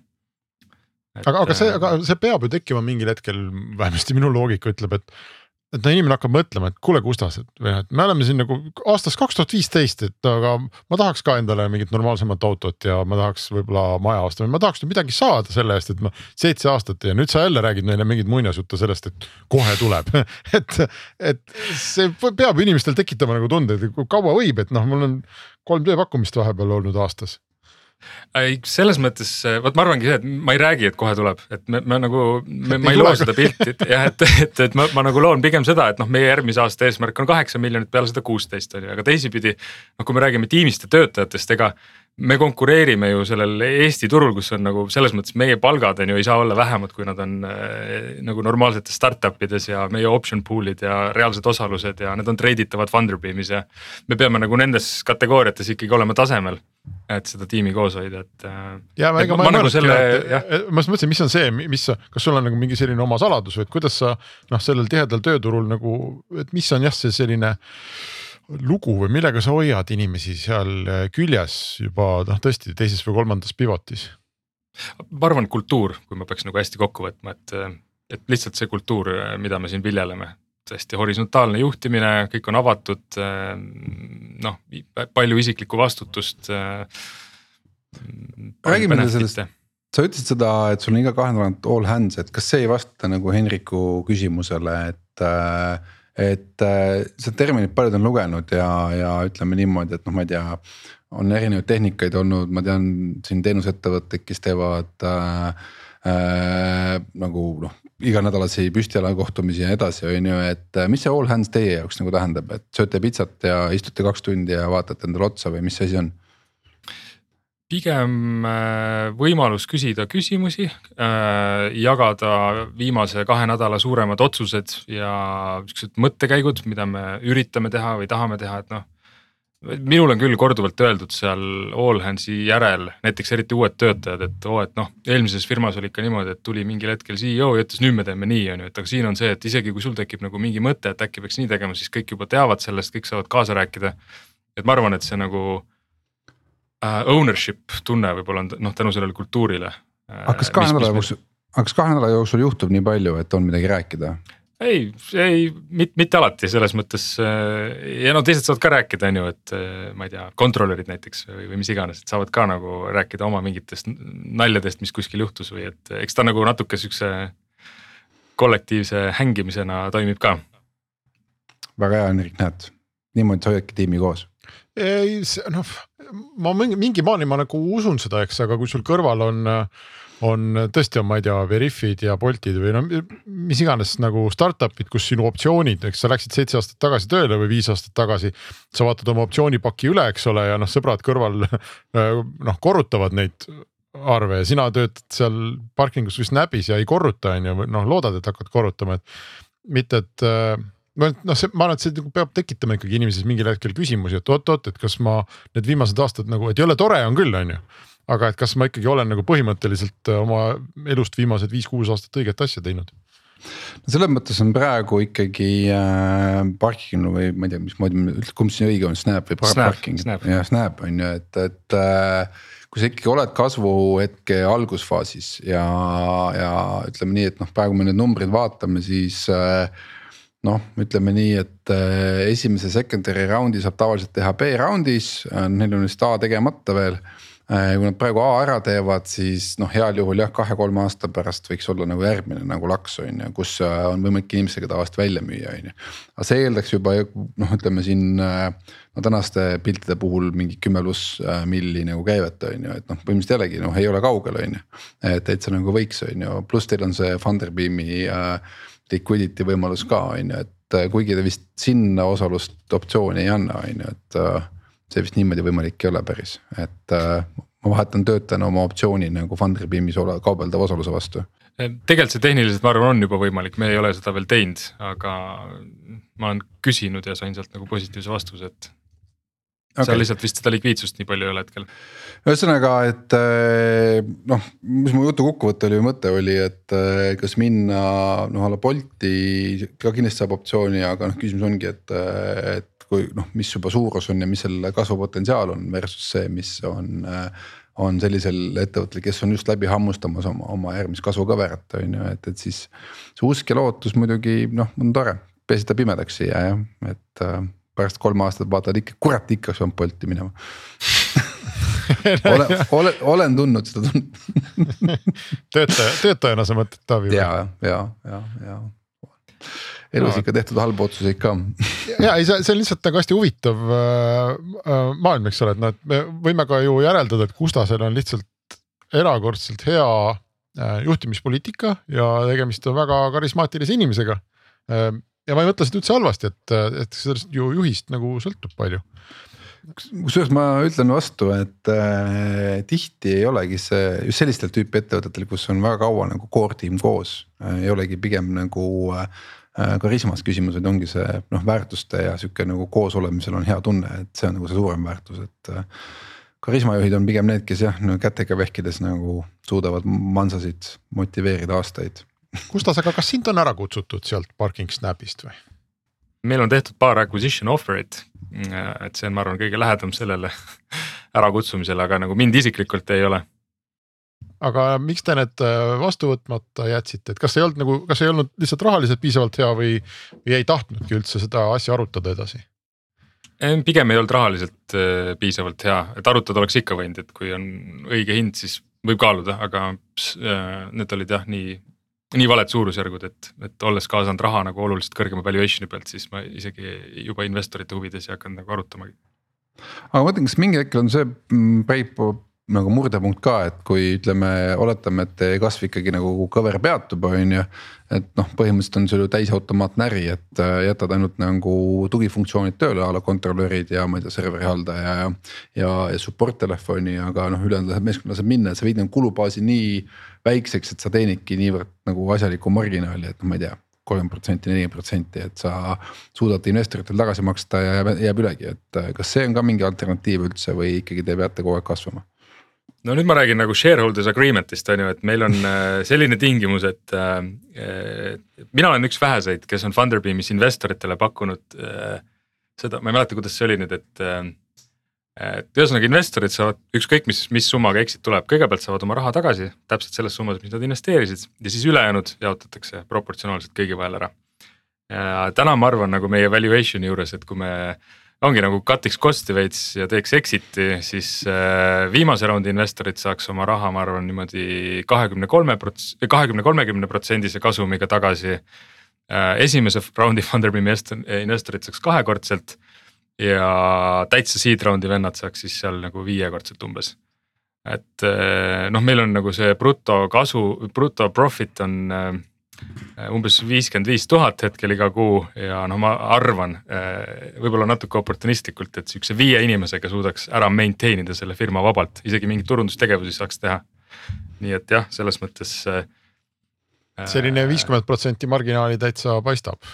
aga, aga see, äh, aga see peab ju tekkima mingil hetkel, vähemasti minu loogika ütleb, et et no inimene hakkab mõtlema, et kuule, Gustas, et või noh, et me oleme siin nagu aastast kaks tuhat viisteist, et aga ma tahaks ka endale mingit normaalsemat autot ja ma tahaks võib-olla maja osta või ma tahaks nüüd midagi saada selle eest, et ma seitse aastat ja nüüd sa jälle räägid meile mingeid muinasjutte sellest, et kohe tuleb (laughs) et, et see peab inimestel tekitama nagu tunde, et kaua võib, et noh, mul on kolm tööpakkumist vahepeal olnud aastas ei, selles mõttes, vot ma arvangi see, et ma ei räägi, et kohe tuleb, et me, me nagu, ma ei loo seda pilti, et jah, et, et, et ma, ma nagu loon pigem seda, et noh, meie järgmise aasta eesmärk on kaheksa miljonit, peale seda kuusteist on ju, aga teisipidi. noh, kui me räägime tiimist ja töötajatest, ega me konkureerime ju sellel Eesti turul, kus on nagu selles mõttes meie palgad on ju ei saa olla vähemad, kui nad on äh, nagu normaalsetes startup ides ja meie option pool'id ja reaalsed osalused ja need on treiditavad Funderbeamis ja. me peame nagu nendes kategooriates ikkagi olema tasemel, et seda tiimi koos hoida, et. Äh, ja ma, ega ma, ma, ma nagu selle, ma just mõtlesin, mis on see, mis, kas sul on nagu mingi selline oma saladus või et kuidas sa noh, sellel tihedal tööturul nagu, et mis on jah, see selline lugu või millega sa hoiad inimesi seal äh, küljes juba noh, tõesti teises või kolmandas pivotis? ma arvan, kultuur, kui ma peaks nagu hästi kokku võtma, et, et lihtsalt see kultuur, mida me siin viljeleme, hästi horisontaalne juhtimine, kõik on avatud. noh, palju isiklikku vastutust. räägime sellest, sa ütlesid seda, et sul on iga kahe nädalat all hands, et kas see ei vasta nagu Henriku küsimusele, et äh, et äh, seda terminit paljud on lugenud ja, ja ütleme niimoodi, et noh, ma ei tea. on erinevaid tehnikaid olnud, ma tean siin teenusettevõtteid, kes teevad äh, nagu noh iganädalasi püstijala kohtumisi ja nii edasi, on ju, et äh, mis see all hands teie jaoks nagu tähendab, et sööte pitsat ja istute kaks tundi ja vaatate endale otsa või mis see asi on? pigem äh, võimalus küsida küsimusi, äh, jagada viimase kahe nädala suuremad otsused ja siuksed mõttekäigud, mida me üritame teha või tahame teha, et noh. Minul on küll korduvalt öeldud seal all hands'i järel, näiteks eriti uued töötajad, et oo, et noh, eelmises firmas oli ikka niimoodi, et tuli mingil hetkel CEO ja ütles, nüüd me teeme nii, on ju, et aga siin on see, et isegi kui sul tekib nagu mingi mõte, et äkki peaks nii tegema, siis kõik juba teavad sellest, kõik saavad kaasa rääkida. et ma arvan, et see nagu uh, ownership tunne võib-olla on noh, tänu sellele kultuurile uh,. aga kas kahe nädala jooksul, aga kas kahe nädala jooksul juhtub nii palju, et on midagi rääkida? Ei, ei mitte, mitte alati selles mõttes äh, ja no teised saavad ka rääkida, on ju, et ma ei tea, kontrolörid näiteks või, või mis iganes, et saavad ka nagu rääkida oma mingitest naljadest, mis kuskil juhtus või et eks ta nagu natuke siukse kollektiivse hängimisena toimib ka. väga hea, Henrik, näed, niimoodi sa hoiadki tiimi koos. ei, noh ma mingi, mingi maani ma nagu usun seda, eks, aga kui sul kõrval on, on tõesti on, ma ei tea, Veriffid ja Boltid või no mis iganes nagu startup'id, kus sinu optsioonid, eks sa läksid seitse aastat tagasi tööle või viis aastat tagasi. sa vaatad oma optsioonipaki üle, eks ole, ja noh, sõbrad kõrval (laughs) noh korrutavad neid arve ja sina töötad seal parkingus või Snapis ja ei korruta, on ju, noh loodad, et hakkad korrutama, et mitte, et noh, see, ma arvan, et see nagu peab tekitama ikkagi inimeses mingil hetkel küsimusi, et oot-oot, et kas ma need viimased aastad nagu, et jõle tore on küll, on ju. Aga et kas ma ikkagi olen nagu põhimõtteliselt äh, oma elust viimased viis-kuus aastat õiget asja teinud? No selles mõttes on praegu ikkagi äh, parking või ma ei tea, mismoodi, kumb siin õige on, Snap või snap, parking, jah, Snap on ju, et, et äh, kui sa ikkagi oled kasvuhetke algusfaasis ja, ja ütleme nii, et noh, praegu me need numbrid vaatame, siis äh, noh, ütleme nii, et äh, esimese secondary round'i saab tavaliselt teha B round'is, neil on vist A tegemata veel. Äh, kui nad praegu A ära teevad, siis noh, heal juhul jah, kahe-kolme aasta pärast võiks olla nagu järgmine nagu laks on ju, kus äh, on võimalik inimestega tavaliselt välja müüa, on ju. aga see eeldaks juba noh, ütleme siin äh, no tänaste piltide puhul mingi kümme pluss milli nagu käivet on ju, et noh, põhimõtteliselt jällegi noh, ei ole kaugel, on ju. et täitsa nagu võiks, on ju, pluss teil on see Funderbeami äh, liquidity võimalus ka on ju, et kuigi ta vist sinna osalust optsiooni ei anna, on ju, et see vist niimoodi võimalik ei ole päris, et äh, ma vahetan töötajana oma optsiooni nagu Funderbeamis kaubeldava osaluse vastu. tegelikult see tehniliselt, ma arvan, on juba võimalik, me ei ole seda veel teinud, aga ma olen küsinud ja sain sealt nagu positiivse vastuse, et okay.. seal lihtsalt vist seda likviidsust nii palju ei ole hetkel. ühesõnaga, et äh, noh, mis mu jutu kokkuvõte oli või mõte oli, et äh, kas minna noh a la Bolti ka kindlasti saab optsiooni, aga noh, küsimus ongi, et, et kui noh, mis juba suurus on ja mis selle kasvupotentsiaal on versus see, mis on on sellisel ettevõttel, kes on just läbi hammustamas oma, oma järgmist kasvukõverat on ju, et, et siis. see usk ja lootus muidugi noh, on tore, peaasi, et ta pimedaks ei jää jah, et äh, pärast kolme aastat vaatad ikka, kurat ikka pidanud Bolti minema olen, olen, olen tundnud seda tunnet (laughs) töötaja, töötajana sa mõtled Taavi? ja, ja, ja, ja elus no. ikka tehtud halbu otsuseid ka. (laughs) Ja ei, see, see on lihtsalt nagu hästi huvitav äh, äh, maailm, eks ole, et noh, et me võime ka ju järeldada, et Gustasel on lihtsalt erakordselt hea äh, juhtimispoliitika ja tegemist on väga karismaatilise inimesega. Ja ma ei mõtle seda üldse halvasti, et, et sellest ju juhist nagu sõltub palju. Kusjuures ma ütlen vastu, et äh, tihti ei olegi see just sellistel tüüpi ettevõtetel, kus on väga kaua nagu core tiim koos äh,, ei olegi pigem nagu Äh, karismas küsimus, et ongi see noh, väärtuste ja sihuke nagu koosolemisel on hea tunne, et see on nagu see suurem väärtus, et. Äh, karismajuhid on pigem need, kes jah, kätega vehkides nagu suudavad mansasid motiveerida aastaid. Gustas, aga kas sind on ära kutsutud sealt Parking Snapist või? meil on tehtud paar acquisition offer'it, et see on, ma arvan, kõige lähedam sellele (laughs) ärakutsumisele, aga nagu mind isiklikult ei ole aga miks te need äh, vastu võtmata jätsite, et kas ei olnud nagu, kas ei olnud lihtsalt rahaliselt piisavalt hea või, või ei tahtnudki üldse seda asja arutada edasi? pigem ei olnud rahaliselt äh, piisavalt hea, et arutada oleks ikka võinud, et kui on õige hind, siis võib kaaluda, aga äh, need olid jah, nii, nii valed suurusjärgud, et, et olles kaasanud raha nagu oluliselt kõrgema valuation'i pealt, siis ma isegi juba investorite huvides ei hakanud nagu arutamagi. aga ma mõtlen, kas mingil hetkel on see mm, Peipo nagu murdepunkt ka, et kui ütleme, oletame, et kasv ikkagi nagu kõver peatub, on ju. et noh, põhimõtteliselt on sul ju täisautomaatne äri, et äh, jätad ainult nagu tugifunktsioonid tööle a la kontrolörid ja ma ei tea, serveri haldaja ja. ja, ja support telefoni, aga noh, ülejäänud läheb meeskond laseb minna, et sa viid nagu kulubaasi nii väikseks, et sa teenidki niivõrd nagu asjalikku marginaali, et noh, ma ei tea kolmkümmend protsenti, nelikümmend protsenti, et sa suudad investoritele tagasi maksta ja jääb, jääb ülegi, et äh, kas see on ka mingi alternatiiv üldse või ikkagi te peate kogu aeg kasvama? No nüüd ma räägin nagu shareholders agreement'ist on ju, et meil on äh, selline tingimus, et äh, mina olen üks väheseid, kes on Funderbeamis investoritele pakkunud äh, seda, ma ei mäleta, kuidas see oli nüüd, et äh,. et ühesõnaga investorid saavad ükskõik mis, mis summaga exit tuleb, kõigepealt saavad oma raha tagasi täpselt selles summas, mis nad investeerisid ja siis ülejäänud jaotatakse proportsionaalselt kõigi vahel ära. täna ma arvan nagu meie valuation'i juures, et kui me ongi nagu cut'iks cost'i veits ja teeks exit'i, siis äh, viimase raundi investorid saaks oma raha, ma arvan niimoodi kahekümne kolme prots-, kahekümne, kolmekümne protsendise kasumiga tagasi. Äh, esimese raundi Funderbeami investorid saaks kahekordselt ja täitsa seed round'i vennad saaks siis seal nagu viiekordselt umbes. et äh, noh, meil on nagu see brutokasu, bruto profit on umbes viiskümmend viis tuhat hetkel iga kuu ja noh, ma arvan äh, võib-olla natuke oportunistlikult, et sihukese viie inimesega suudaks ära maintain ida selle firma vabalt, isegi mingeid turundustegevusi saaks teha. nii et jah, selles mõttes. Äh, selline viiskümmend protsenti marginaali täitsa paistab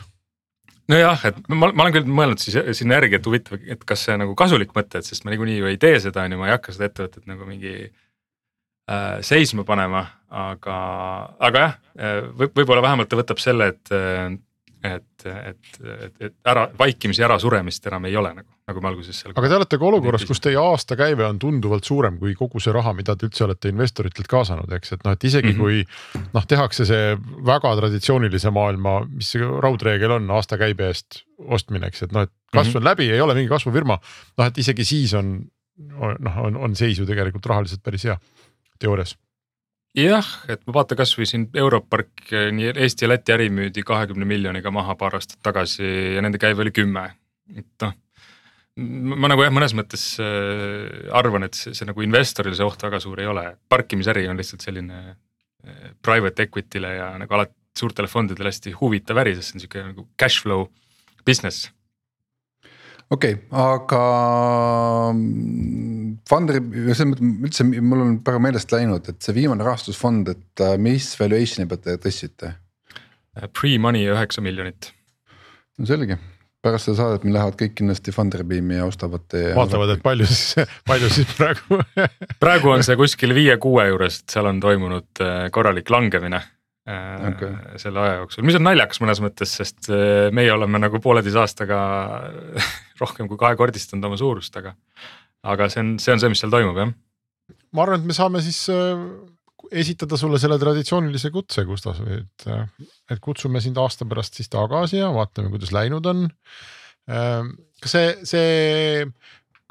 nojah, et ma, ma olen küll mõelnud siis sinna järgi, et huvitav, et kas see nagu kasulik mõte, et sest ma niikuinii ju ei tee seda, on ju, ma ei hakka seda ettevõtet nagu mingi äh, seisma panema, aga, aga jah, võib, võib-olla vähemalt ta võtab selle, et, et, et, et, et ära vaikimisi ärasuremist enam ei ole nagu, nagu me alguses seal. aga te olete ka olukorras, kus teie aastakäive on tunduvalt suurem kui kogu see raha, mida te üldse olete investoritelt kaasanud, eks, et noh, et isegi mm -hmm. kui noh, tehakse see väga traditsioonilise maailma, mis see raudreegel on aastakäibe eest ostmine, eks, et noh, et kasv mm -hmm. on läbi, ei ole mingi kasvufirma. noh, et isegi siis on noh, on, on seis ju tegelikult rahaliselt päris hea teoorias jah, et vaata kasvõi siin Europark nii Eesti ja Läti äri müüdi kahekümne miljoniga maha paar aastat tagasi ja nende käive oli kümme, et noh. ma nagu jah, mõnes mõttes äh, arvan, et see, see nagu investorile see oht väga suur ei ole, parkimisäri on lihtsalt selline äh, private equity'le ja nagu alati suurtele fondidele hästi huvitav äri, sest see on sihuke nagu cash flow business okei okay,, aga mm, Fundri, selles mõttes üldse mul on praegu meelest läinud, et see viimane rahastusfond, et äh, mis valuation'i pealt te tõstsite? Pre-money üheksa miljonit. no selge, pärast seda saadet meil lähevad kõik kindlasti Funderbeami ja ostavad teie. vaatavad, et palju siis, (laughs) palju siis praegu praegu on see kuskil viie-kuue juures, et seal on toimunud äh, korralik langemine Äh, okay. selle aja jooksul, mis on naljakas mõnes mõttes, sest äh, meie oleme nagu pooleteise aastaga (laughs) rohkem kui kahekordistanud oma suurust, aga. aga see on, see on see, mis seal toimub, jah. ma arvan, et me saame siis äh, esitada sulle selle traditsioonilise kutse, Gustav, et, et kutsume sind aasta pärast siis tagasi ja vaatame, kuidas läinud on. kas see, see,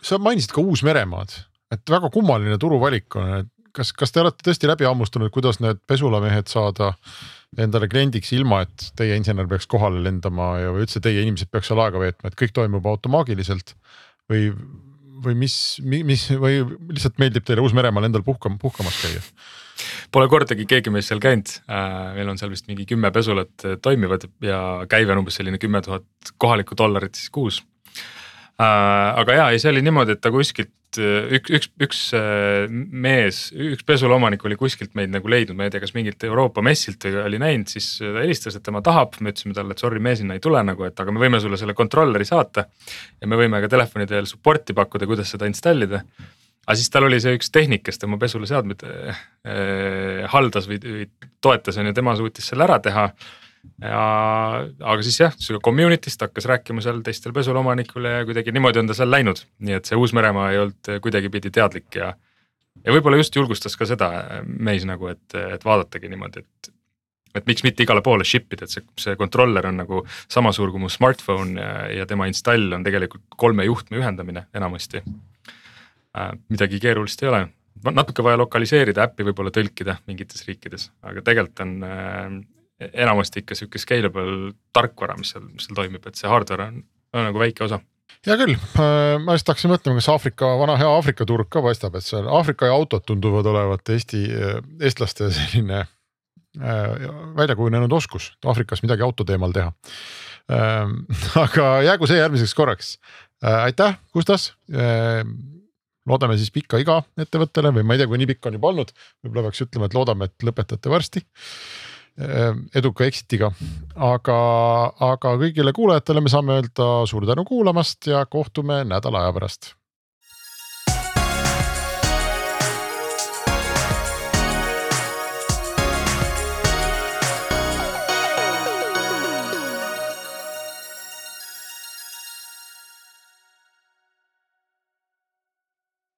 sa mainisid ka Uus-Meremaad, et väga kummaline turuvalik on, et kas, kas te olete tõesti läbi hammustanud, kuidas need pesulamehed saada endale kliendiks, ilma et teie insener peaks kohale lendama ja või üldse teie inimesed peaks seal aega veetma, et kõik toimub automaagiliselt? Või, või mis, mis või lihtsalt meeldib teile Uus-Meremaal endal puhkam, puhkamas käia? Pole kordagi keegi meist seal käinud, äh, meil on seal vist mingi kümme pesulat äh, toimivad ja käive on umbes selline kümme tuhat kohalikku dollarit siis kuus aga jaa, ei see oli niimoodi, et ta kuskilt äh, üks, üks, üks äh, mees, üks pesulaomanik oli kuskilt meid nagu leidnud, ma ei tea, kas mingilt Euroopa messilt oli näinud, siis ta helistas, et tema tahab, me ütlesime talle, et sorry, me sinna ei tule nagu, et aga me võime sulle selle controller'i saata. ja me võime ka telefoni teel support'i pakkuda, kuidas seda installida. aga siis tal oli see üks tehnik, kes tema pesuleseadmeid äh, haldas või, või toetas on ju, tema suutis selle ära teha ja aga siis jah, sihuke community'st hakkas rääkima seal teistele pesulomanikule ja kuidagi niimoodi on ta seal läinud, nii et see Uus-Meremaa ei olnud kuidagipidi teadlik ja. ja võib-olla just julgustas ka seda meis nagu, et, et vaadatagi niimoodi, et. et miks mitte igale poole ship ida, et see, see controller on nagu sama suur kui mu smartphone ja, ja tema install on tegelikult kolme juhtme ühendamine enamasti äh,. midagi keerulist ei ole natuke vaja lokaliseerida, äppi võib-olla tõlkida mingites riikides, aga tegelikult on äh, enamasti ikka sihuke scalable tarkvara, mis seal, mis seal toimib, et see hardware on, on nagu väike osa hea küll, äh, ma just hakkasin mõtlema, kas Aafrika, vana hea Aafrika turg ka paistab, et seal Aafrika ja autod tunduvad olevat Eesti, äh, eestlaste selline äh, välja kujunenud oskus Aafrikas midagi auto teemal teha ähm,. (laughs) aga jäägu see järgmiseks korraks äh,. aitäh, Gustas äh,. loodame siis pikka iga ettevõttele või ma ei tea, kui nii pikk on juba olnud, võib-olla peaks ütlema, et loodame, et lõpetate varsti eduka exit'iga. aga, aga kõigile kuulajatele me saame öelda suur tänu kuulamast ja kohtume nädala aja pärast